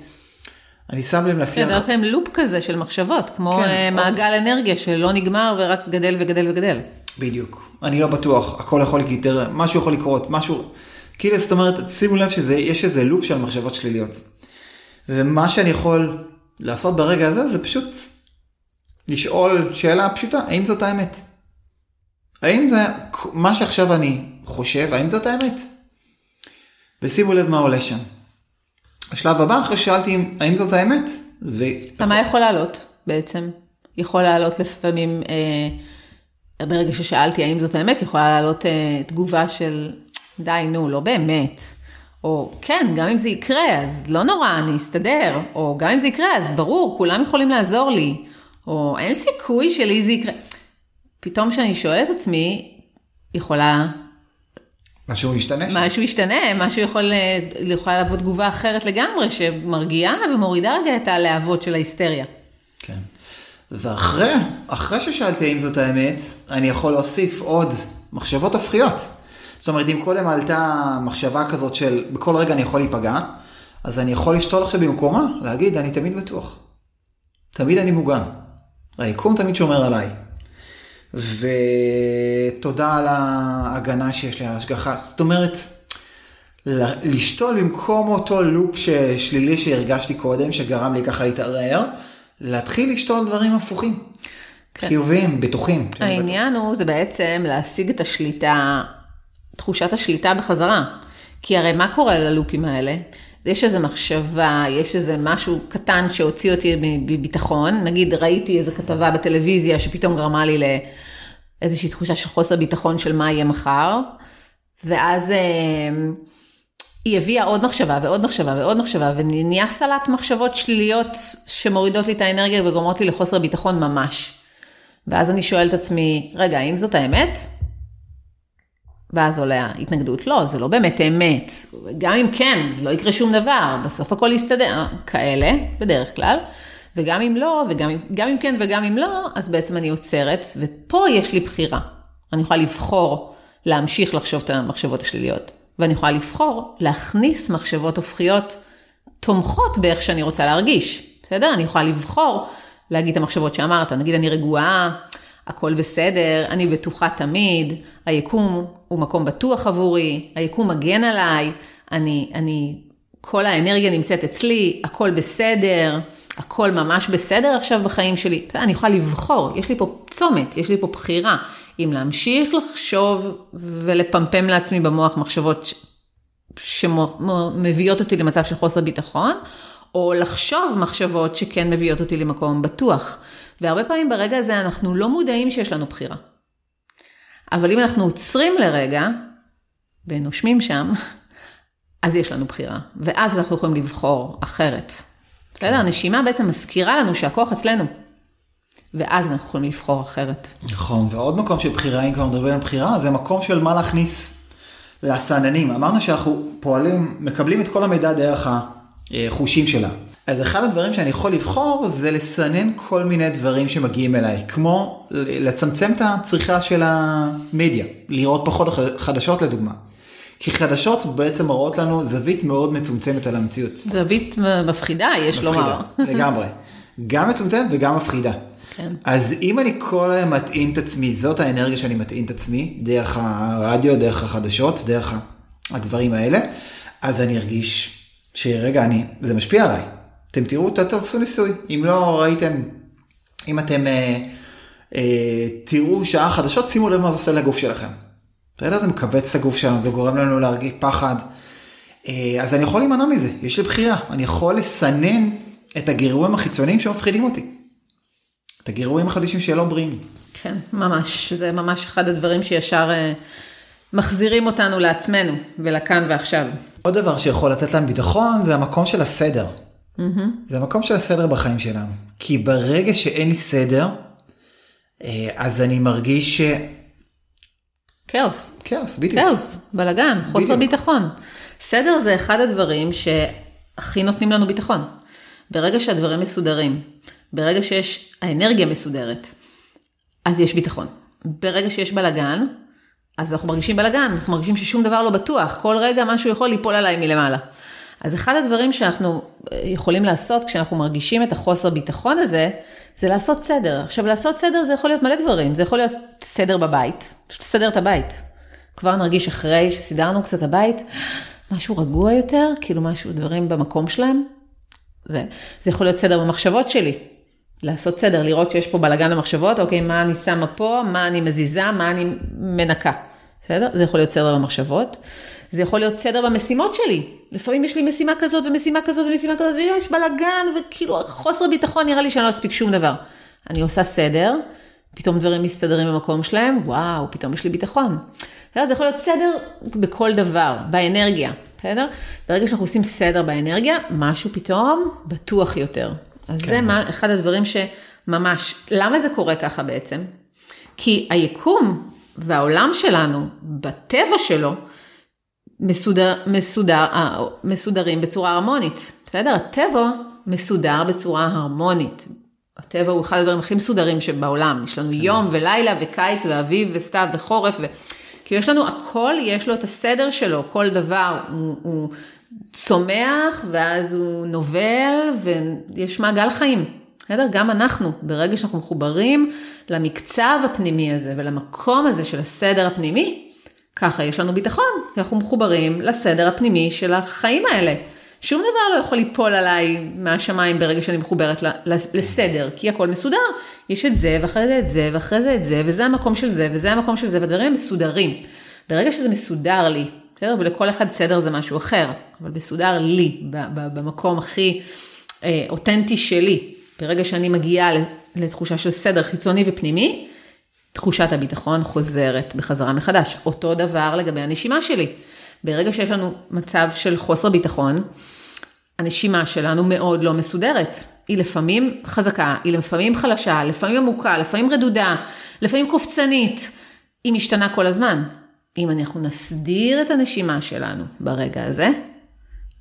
אני שם לב לשיח...
כן, הרבה פעמים לופ כזה של מחשבות, כמו כן, אה, מעגל עוד... אנרגיה שלא נגמר ורק גדל וגדל וגדל.
בדיוק. אני לא בטוח, הכל יכול לקרות, משהו יכול לקרות, משהו... כאילו, זאת אומרת, שימו לב שיש איזה לופ של מחשבות שליליות. ומה שאני יכול לעשות ברגע הזה זה פשוט לשאול שאלה פשוטה, האם זאת האמת? האם זה מה שעכשיו אני חושב, האם זאת האמת? ושימו לב מה עולה שם. השלב הבא, אחרי ששאלתי האם זאת האמת,
ו... מה יכול לעלות בעצם? יכול לעלות לפעמים, אה, ברגע ששאלתי האם זאת האמת, יכולה לעלות אה, תגובה של די, נו, לא באמת. או כן, גם אם זה יקרה, אז לא נורא, אני אסתדר. או גם אם זה יקרה, אז ברור, כולם יכולים לעזור לי. או אין סיכוי שלי זה יקרה. פתאום כשאני שואלת את עצמי, יכולה...
משהו ישתנה.
משהו ישתנה, משהו יכול, יכולה לבוא תגובה אחרת לגמרי, שמרגיעה ומורידה רגע את הלהבות של ההיסטריה.
כן. ואחרי, אחרי ששאלתי אם זאת האמת, אני יכול להוסיף עוד מחשבות הופכיות. זאת אומרת, אם קודם עלתה מחשבה כזאת של בכל רגע אני יכול להיפגע, אז אני יכול לשתול עכשיו במקומה, להגיד, אני תמיד בטוח. תמיד אני מוגן. היקום תמיד שומר עליי. ותודה על ההגנה שיש לי, על השגחה. זאת אומרת, לשתול במקום אותו לופ שלילי שהרגשתי קודם, שגרם לי ככה להתערער, להתחיל לשתול דברים הפוכים. כן. חיוביים, בטוחים.
העניין הוא, זה בעצם להשיג את השליטה, תחושת השליטה בחזרה. כי הרי מה קורה ללופים האלה? יש איזו מחשבה, יש איזה משהו קטן שהוציא אותי מביטחון, נגיד ראיתי איזו כתבה בטלוויזיה שפתאום גרמה לי לאיזושהי תחושה של חוסר ביטחון של מה יהיה מחר, ואז אה, היא הביאה עוד מחשבה ועוד מחשבה ועוד מחשבה, ונהיה סלט מחשבות שליליות שמורידות לי את האנרגיה וגורמות לי לחוסר ביטחון ממש. ואז אני שואלת את עצמי, רגע, האם זאת האמת? ואז עולה ההתנגדות, לא, זה לא באמת אמת. גם אם כן, זה לא יקרה שום דבר, בסוף הכל יסתדר, כאלה, בדרך כלל. וגם אם לא, וגם גם אם כן וגם אם לא, אז בעצם אני עוצרת, ופה יש לי בחירה. אני יכולה לבחור להמשיך לחשוב את המחשבות השליליות, ואני יכולה לבחור להכניס מחשבות הופכיות תומכות באיך שאני רוצה להרגיש, בסדר? אני יכולה לבחור להגיד את המחשבות שאמרת, נגיד אני רגועה, הכל בסדר, אני בטוחה תמיד, היקום הוא מקום בטוח עבורי, היקום מגן עליי, אני, אני, כל האנרגיה נמצאת אצלי, הכל בסדר, הכל ממש בסדר עכשיו בחיים שלי. אני יכולה לבחור, יש לי פה צומת, יש לי פה בחירה, אם להמשיך לחשוב ולפמפם לעצמי במוח מחשבות שמביאות אותי למצב של חוסר ביטחון, או לחשוב מחשבות שכן מביאות אותי למקום בטוח. והרבה פעמים ברגע הזה אנחנו לא מודעים שיש לנו בחירה. אבל אם אנחנו עוצרים לרגע ונושמים שם, אז יש לנו בחירה, ואז אנחנו יכולים לבחור אחרת. בסדר? כן. הנשימה בעצם מזכירה לנו שהכוח אצלנו. ואז אנחנו יכולים לבחור אחרת.
נכון, ועוד מקום של בחירה, אם כבר מדברים על בחירה, זה מקום של מה להכניס לסעננים. אמרנו שאנחנו פועלים, מקבלים את כל המידע דרך החושים שלה. אז אחד הדברים שאני יכול לבחור זה לסנן כל מיני דברים שמגיעים אליי, כמו לצמצם את הצריכה של המדיה, לראות פחות חדשות לדוגמה. כי חדשות בעצם מראות לנו זווית מאוד מצומצמת על המציאות.
זווית מפחידה, יש לומר.
מפחידה, [laughs] לגמרי. גם מצומצמת וגם מפחידה. כן. אז אם אני כל היום מטעין את עצמי, זאת האנרגיה שאני מטעין את עצמי, דרך הרדיו, דרך החדשות, דרך הדברים האלה, אז אני ארגיש שרגע, אני, זה משפיע עליי. אתם תראו, תעשו ניסוי. אם לא ראיתם, אם אתם אה, אה, תראו שעה חדשות, שימו לב מה זה עושה לגוף שלכם. בסדר? זה מכווץ את הגוף שלנו, זה גורם לנו להרגיש פחד. אה, אז אני יכול להימנע מזה, יש לי בחירה. אני יכול לסנן את הגירויים החיצוניים שמפחידים אותי. את הגירויים החדשים שלא בריאים.
כן, ממש. זה ממש אחד הדברים שישר אה, מחזירים אותנו לעצמנו ולכאן ועכשיו.
עוד דבר שיכול לתת להם ביטחון זה המקום של הסדר. Mm-hmm. זה המקום של הסדר בחיים שלנו. כי ברגע שאין לי סדר, אה, אז אני מרגיש ש...
כאוס.
כאוס, בדיוק.
כאוס, בלאגן, חוסר בדיוק. ביטחון. סדר זה אחד הדברים שהכי נותנים לנו ביטחון. ברגע שהדברים מסודרים, ברגע שיש האנרגיה מסודרת, אז יש ביטחון. ברגע שיש בלאגן, אז אנחנו מרגישים בלאגן, אנחנו מרגישים ששום דבר לא בטוח, כל רגע משהו יכול ליפול עליי מלמעלה. אז אחד הדברים שאנחנו אה, יכולים לעשות כשאנחנו מרגישים את החוסר ביטחון הזה, זה לעשות סדר. עכשיו, לעשות סדר זה יכול להיות מלא דברים, זה יכול להיות סדר בבית, פשוט לסדר את הבית. כבר נרגיש אחרי שסידרנו קצת הבית, משהו רגוע יותר, כאילו משהו, דברים במקום שלהם. זה, זה יכול להיות סדר במחשבות שלי. לעשות סדר, לראות שיש פה בלאגן במחשבות, אוקיי, מה אני שמה פה, מה אני מזיזה, מה אני מנקה. בסדר? זה יכול להיות סדר במחשבות. זה יכול להיות סדר במשימות שלי. לפעמים יש לי משימה כזאת ומשימה כזאת ומשימה כזאת, ויש בלאגן, וכאילו חוסר ביטחון, נראה לי שאני לא אספיק שום דבר. אני עושה סדר, פתאום דברים מסתדרים במקום שלהם, וואו, פתאום יש לי ביטחון. זה יכול להיות סדר בכל דבר, באנרגיה, בסדר? ברגע שאנחנו עושים סדר באנרגיה, משהו פתאום בטוח יותר. אז כן. זה מה, אחד הדברים שממש, למה זה קורה ככה בעצם? כי היקום והעולם שלנו, בטבע שלו, מסודר, מסודר, אה, מסודרים בצורה הרמונית. בסדר? הטבע מסודר בצורה הרמונית. הטבע הוא אחד הדברים הכי מסודרים שבעולם. יש לנו יום ולילה וקיץ ואביב וסתיו וחורף. ו... כי יש לנו הכל, יש לו את הסדר שלו, כל דבר הוא, הוא צומח ואז הוא נובל ויש מעגל חיים. בסדר? גם אנחנו, ברגע שאנחנו מחוברים למקצב הפנימי הזה ולמקום הזה של הסדר הפנימי, ככה יש לנו ביטחון, אנחנו מחוברים לסדר הפנימי של החיים האלה. שום דבר לא יכול ליפול עליי מהשמיים ברגע שאני מחוברת לסדר, כי הכל מסודר. יש את זה, ואחרי זה את זה, ואחרי זה את זה, וזה המקום של זה, וזה המקום של זה, והדברים מסודרים. ברגע שזה מסודר לי, בסדר? ולכל אחד סדר זה משהו אחר, אבל מסודר לי, במקום הכי אה, אותנטי שלי. ברגע שאני מגיעה לתחושה של סדר חיצוני ופנימי, תחושת הביטחון חוזרת בחזרה מחדש. אותו דבר לגבי הנשימה שלי. ברגע שיש לנו מצב של חוסר ביטחון, הנשימה שלנו מאוד לא מסודרת. היא לפעמים חזקה, היא לפעמים חלשה, לפעמים עמוקה, לפעמים רדודה, לפעמים קופצנית. היא משתנה כל הזמן. אם אנחנו נסדיר את הנשימה שלנו ברגע הזה,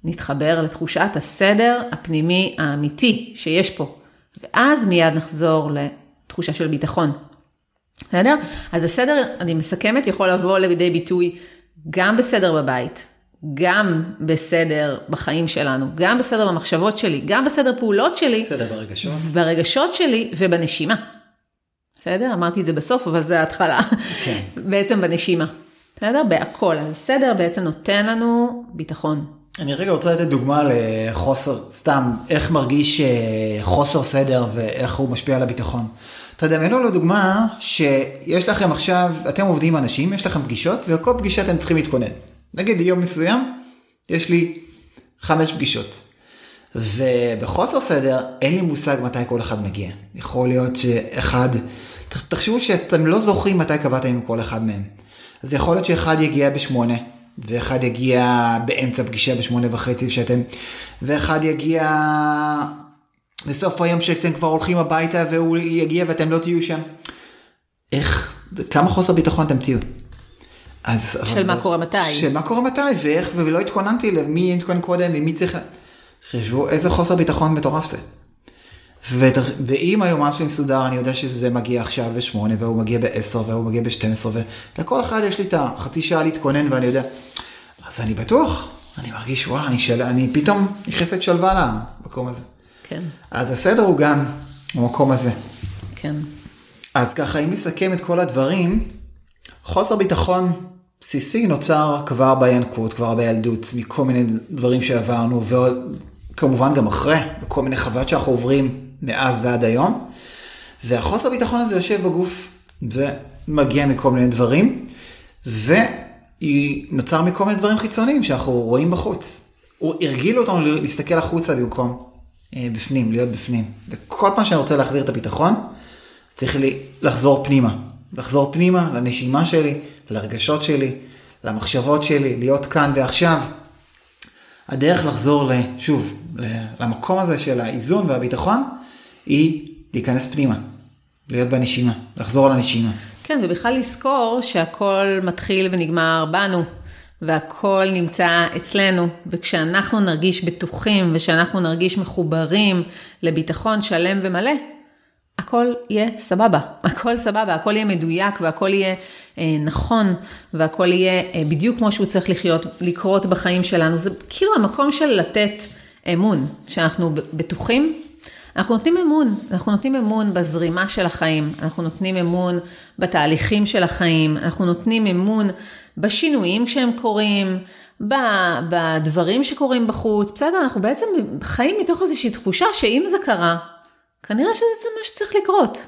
נתחבר לתחושת הסדר הפנימי האמיתי שיש פה, ואז מיד נחזור לתחושה של ביטחון. בסדר? אז הסדר, אני מסכמת, יכול לבוא לידי ביטוי גם בסדר בבית, גם בסדר בחיים שלנו, גם בסדר במחשבות שלי, גם בסדר פעולות שלי.
בסדר ברגשות.
ברגשות שלי ובנשימה. בסדר? אמרתי את זה בסוף, אבל זה ההתחלה.
כן. [laughs]
בעצם בנשימה. בסדר? בהכל. אז הסדר בעצם נותן לנו ביטחון.
אני רגע רוצה לתת דוגמה לחוסר, סתם, איך מרגיש אה, חוסר סדר ואיך הוא משפיע על הביטחון. תדמיינו לדוגמה שיש לכם עכשיו, אתם עובדים עם אנשים, יש לכם פגישות, ולכל פגישה אתם צריכים להתכונן. נגיד יום מסוים, יש לי חמש פגישות. ובחוסר סדר, אין לי מושג מתי כל אחד מגיע. יכול להיות שאחד, תחשבו שאתם לא זוכרים מתי קבעתם עם כל אחד מהם. אז יכול להיות שאחד יגיע בשמונה, ואחד יגיע באמצע פגישה בשמונה וחצי שאתם, ואחד יגיע בסוף היום שאתם כבר הולכים הביתה והוא יגיע ואתם לא תהיו שם. איך, כמה חוסר ביטחון אתם תהיו.
אז... של מה קורה מתי.
של מה קורה מתי, ואיך, ולא התכוננתי למי התכונן קודם, ומי צריך... חשבו איזה חוסר ביטחון מטורף זה. ואם היומן שלי מסודר, אני יודע שזה מגיע עכשיו בשמונה, והוא מגיע בעשר, והוא מגיע בשתים עשרה, ולכל אחד יש לי את החצי שעה להתכונן, ואני יודע, אז אני בטוח, אני מרגיש, וואו, אני, של... אני פתאום נכנסת שלווה למקום הזה.
כן.
אז הסדר הוא גם במקום הזה.
כן.
אז ככה, אם נסכם את כל הדברים, חוסר ביטחון בסיסי נוצר כבר בינקות, כבר בילדות, מכל מיני דברים שעברנו, וכמובן גם אחרי, בכל מיני חוויות שאנחנו עוברים מאז ועד היום. והחוסר ביטחון הזה יושב בגוף ומגיע מכל מיני דברים, ונוצר מכל מיני דברים חיצוניים שאנחנו רואים בחוץ. הוא הרגיל אותנו להסתכל החוצה במקום בפנים, להיות בפנים. וכל פעם שאני רוצה להחזיר את הביטחון, צריך לי לחזור פנימה. לחזור פנימה לנשימה שלי, לרגשות שלי, למחשבות שלי, להיות כאן ועכשיו. הדרך לחזור, שוב, למקום הזה של האיזון והביטחון, היא להיכנס פנימה, להיות בנשימה, לחזור לנשימה.
כן, ובכלל לזכור שהכל מתחיל ונגמר בנו, והכל נמצא אצלנו, וכשאנחנו נרגיש בטוחים ושאנחנו נרגיש מחוברים לביטחון שלם ומלא, הכל יהיה סבבה, הכל סבבה, הכל יהיה מדויק והכל יהיה אה, נכון והכל יהיה אה, בדיוק כמו שהוא צריך לחיות, לקרות בחיים שלנו. זה כאילו המקום של לתת אמון, שאנחנו בטוחים. אנחנו נותנים אמון, אנחנו נותנים אמון בזרימה של החיים, אנחנו נותנים אמון בתהליכים של החיים, אנחנו נותנים אמון בשינויים כשהם קורים, בדברים שקורים בחוץ, בסדר, אנחנו בעצם חיים מתוך איזושהי תחושה שאם זה קרה, כנראה שזה מה שצריך לקרות.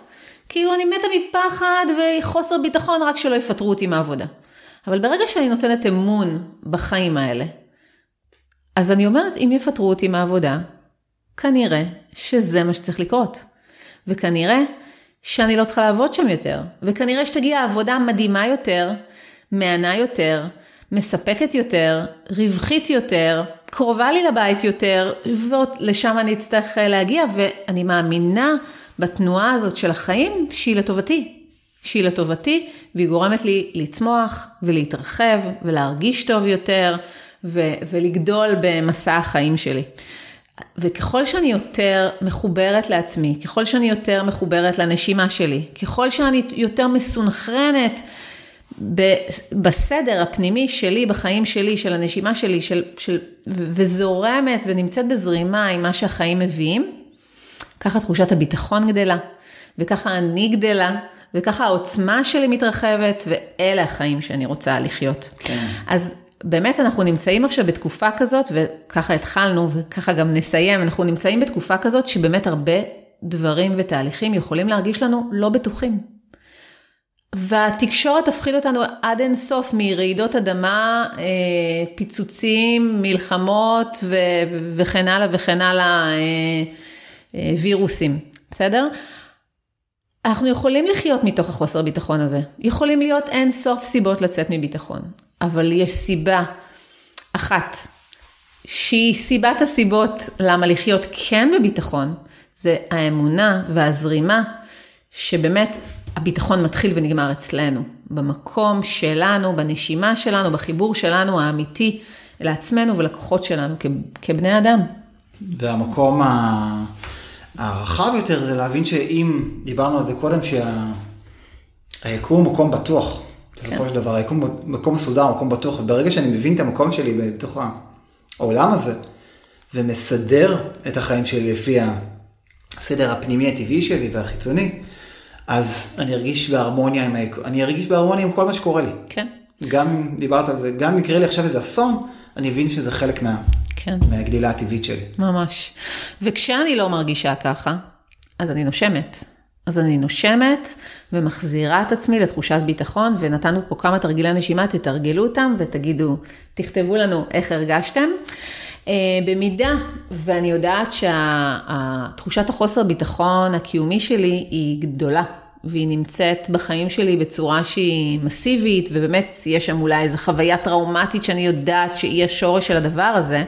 כאילו אני מתה מפחד וחוסר ביטחון רק שלא יפטרו אותי מהעבודה. אבל ברגע שאני נותנת אמון בחיים האלה, אז אני אומרת, אם יפטרו אותי מהעבודה, כנראה שזה מה שצריך לקרות. וכנראה שאני לא צריכה לעבוד שם יותר. וכנראה שתגיע עבודה מדהימה יותר, מהנה יותר, מספקת יותר, רווחית יותר, קרובה לי לבית יותר, ולשם אני אצטרך אה, להגיע, ואני מאמינה בתנועה הזאת של החיים שהיא לטובתי. שהיא לטובתי, והיא גורמת לי לצמוח ולהתרחב ולהרגיש טוב יותר ו- ולגדול במסע החיים שלי. וככל שאני יותר מחוברת לעצמי, ככל שאני יותר מחוברת לנשימה שלי, ככל שאני יותר מסונכרנת בסדר הפנימי שלי, בחיים שלי, של הנשימה שלי, של, של, וזורמת ונמצאת בזרימה עם מה שהחיים מביאים, ככה תחושת הביטחון גדלה, וככה אני גדלה, וככה העוצמה שלי מתרחבת, ואלה החיים שאני רוצה לחיות. כן. אז באמת אנחנו נמצאים עכשיו בתקופה כזאת, וככה התחלנו, וככה גם נסיים, אנחנו נמצאים בתקופה כזאת שבאמת הרבה דברים ותהליכים יכולים להרגיש לנו לא בטוחים. והתקשורת תפחיד אותנו עד אין סוף מרעידות אדמה, אה, פיצוצים, מלחמות ו- וכן הלאה וכן הלאה, אה, אה, וירוסים, בסדר? אנחנו יכולים לחיות מתוך החוסר ביטחון הזה. יכולים להיות אין סוף סיבות לצאת מביטחון, אבל יש סיבה אחת, שהיא סיבת הסיבות למה לחיות כן בביטחון, זה האמונה והזרימה, שבאמת הביטחון מתחיל ונגמר אצלנו, במקום שלנו, בנשימה שלנו, בחיבור שלנו האמיתי לעצמנו ולכוחות שלנו כבני אדם.
והמקום הרחב יותר זה להבין שאם, דיברנו על זה קודם, שהיקום הוא מקום בטוח, בסופו כן. של דבר, היקום מקום מסודר, מקום בטוח, וברגע שאני מבין את המקום שלי בתוך העולם הזה, ומסדר את החיים שלי לפי הסדר הפנימי הטבעי שלי והחיצוני, אז אני ארגיש בהרמוניה עם, אני ארגיש בהרמוניה עם כל מה שקורה לי.
כן,
גם אם דיברת על זה, גם אם יקרה לי עכשיו איזה אסון, אני מבין שזה חלק מה,
כן.
מהגדילה הטבעית שלי.
ממש. וכשאני לא מרגישה ככה, אז אני נושמת. אז אני נושמת ומחזירה את עצמי לתחושת ביטחון, ונתנו פה כמה תרגילי נשימה, תתרגלו אותם ותגידו, תכתבו לנו איך הרגשתם. אה, במידה, ואני יודעת שתחושת החוסר ביטחון הקיומי שלי היא גדולה, והיא נמצאת בחיים שלי בצורה שהיא מסיבית, ובאמת יש שם אולי איזו חוויה טראומטית שאני יודעת שהיא השורש של הדבר הזה,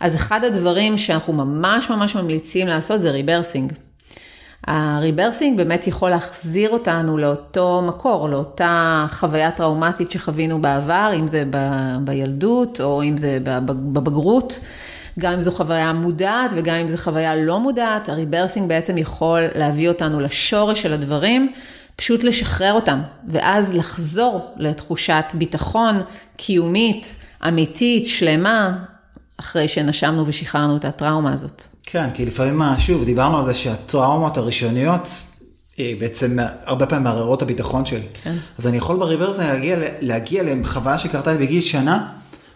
אז אחד הדברים שאנחנו ממש ממש ממליצים לעשות זה rebirthing. ה rebirthing באמת יכול להחזיר אותנו לאותו מקור, לאותה חוויה טראומטית שחווינו בעבר, אם זה ב- בילדות או אם זה בב- בבגרות, גם אם זו חוויה מודעת וגם אם זו חוויה לא מודעת, ה rebirthing בעצם יכול להביא אותנו לשורש של הדברים, פשוט לשחרר אותם, ואז לחזור לתחושת ביטחון קיומית, אמיתית, שלמה, אחרי שנשמנו ושחררנו את הטראומה הזאת.
כן, כי לפעמים, מה- שוב, דיברנו על זה שהטראומות הראשוניות, אה, בעצם הרבה פעמים מערערות הביטחון שלי.
כן.
אז אני יכול בריברס להגיע, להגיע לחוויה שקרתה לי בגיל שנה,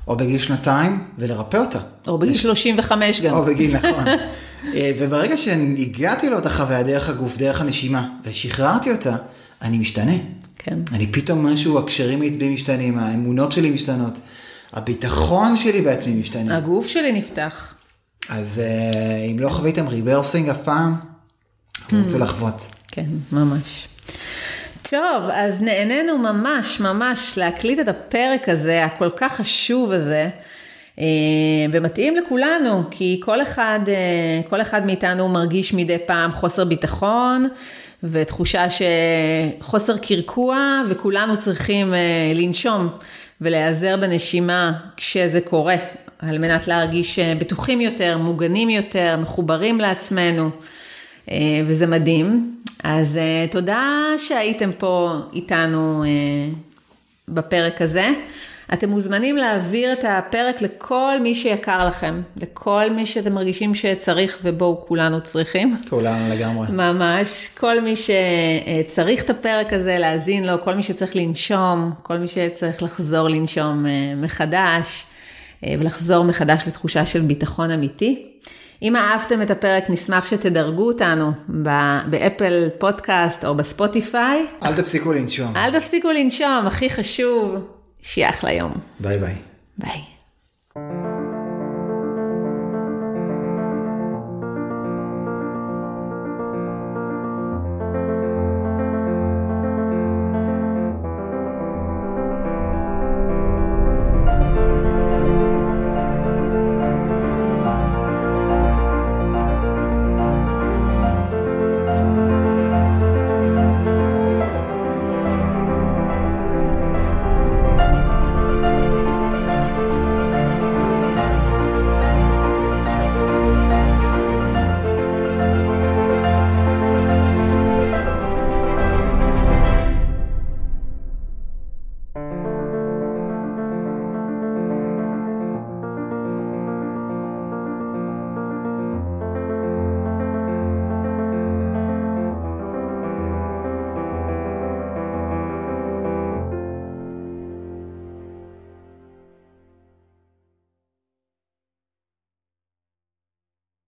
או בגיל שנתיים, ולרפא אותה.
או בגיל 35 גם.
או בגיל, נכון. [laughs] אה, וברגע שהגעתי לאותה חוויה דרך הגוף, דרך הנשימה, ושחררתי אותה, אני משתנה.
כן.
אני פתאום משהו, הקשרים לי משתנים, האמונות שלי משתנות, הביטחון שלי בעצמי משתנה.
הגוף שלי נפתח.
אז אה, אם לא חוויתם ריברסינג אף פעם, תרצו לחוות.
כן, ממש. טוב, אז נהנינו ממש ממש להקליט את הפרק הזה, הכל כך חשוב הזה, אה, ומתאים לכולנו, כי כל אחד, אה, כל אחד מאיתנו מרגיש מדי פעם חוסר ביטחון, ותחושה שחוסר קרקוע, וכולנו צריכים לנשום ולהיעזר בנשימה כשזה קורה, על מנת להרגיש אה, בטוחים יותר, מוגנים יותר, מחוברים לעצמנו. אה, וזה מדהים. אז אה, תודה שהייתם פה איתנו בפרק הזה. אתם מוזמנים להעביר את הפרק לכל מי שיקר לכם, לכל מי שאתם מרגישים שצריך ובואו כולנו צריכים.
כולנו לגמרי.
ממש, כל מי שצריך את הפרק הזה, להאזין לו, כל מי שצריך לנשום, כל מי שצריך לחזור לנשום מחדש, ולחזור מחדש לתחושה של ביטחון אמיתי. אם אהבתם את הפרק, נשמח שתדרגו אותנו באפל פודקאסט או בספוטיפיי.
אל תפסיקו לנשום.
אל תפסיקו לנשום, הכי חשוב, שיהיה אחלה יום.
ביי ביי.
ביי.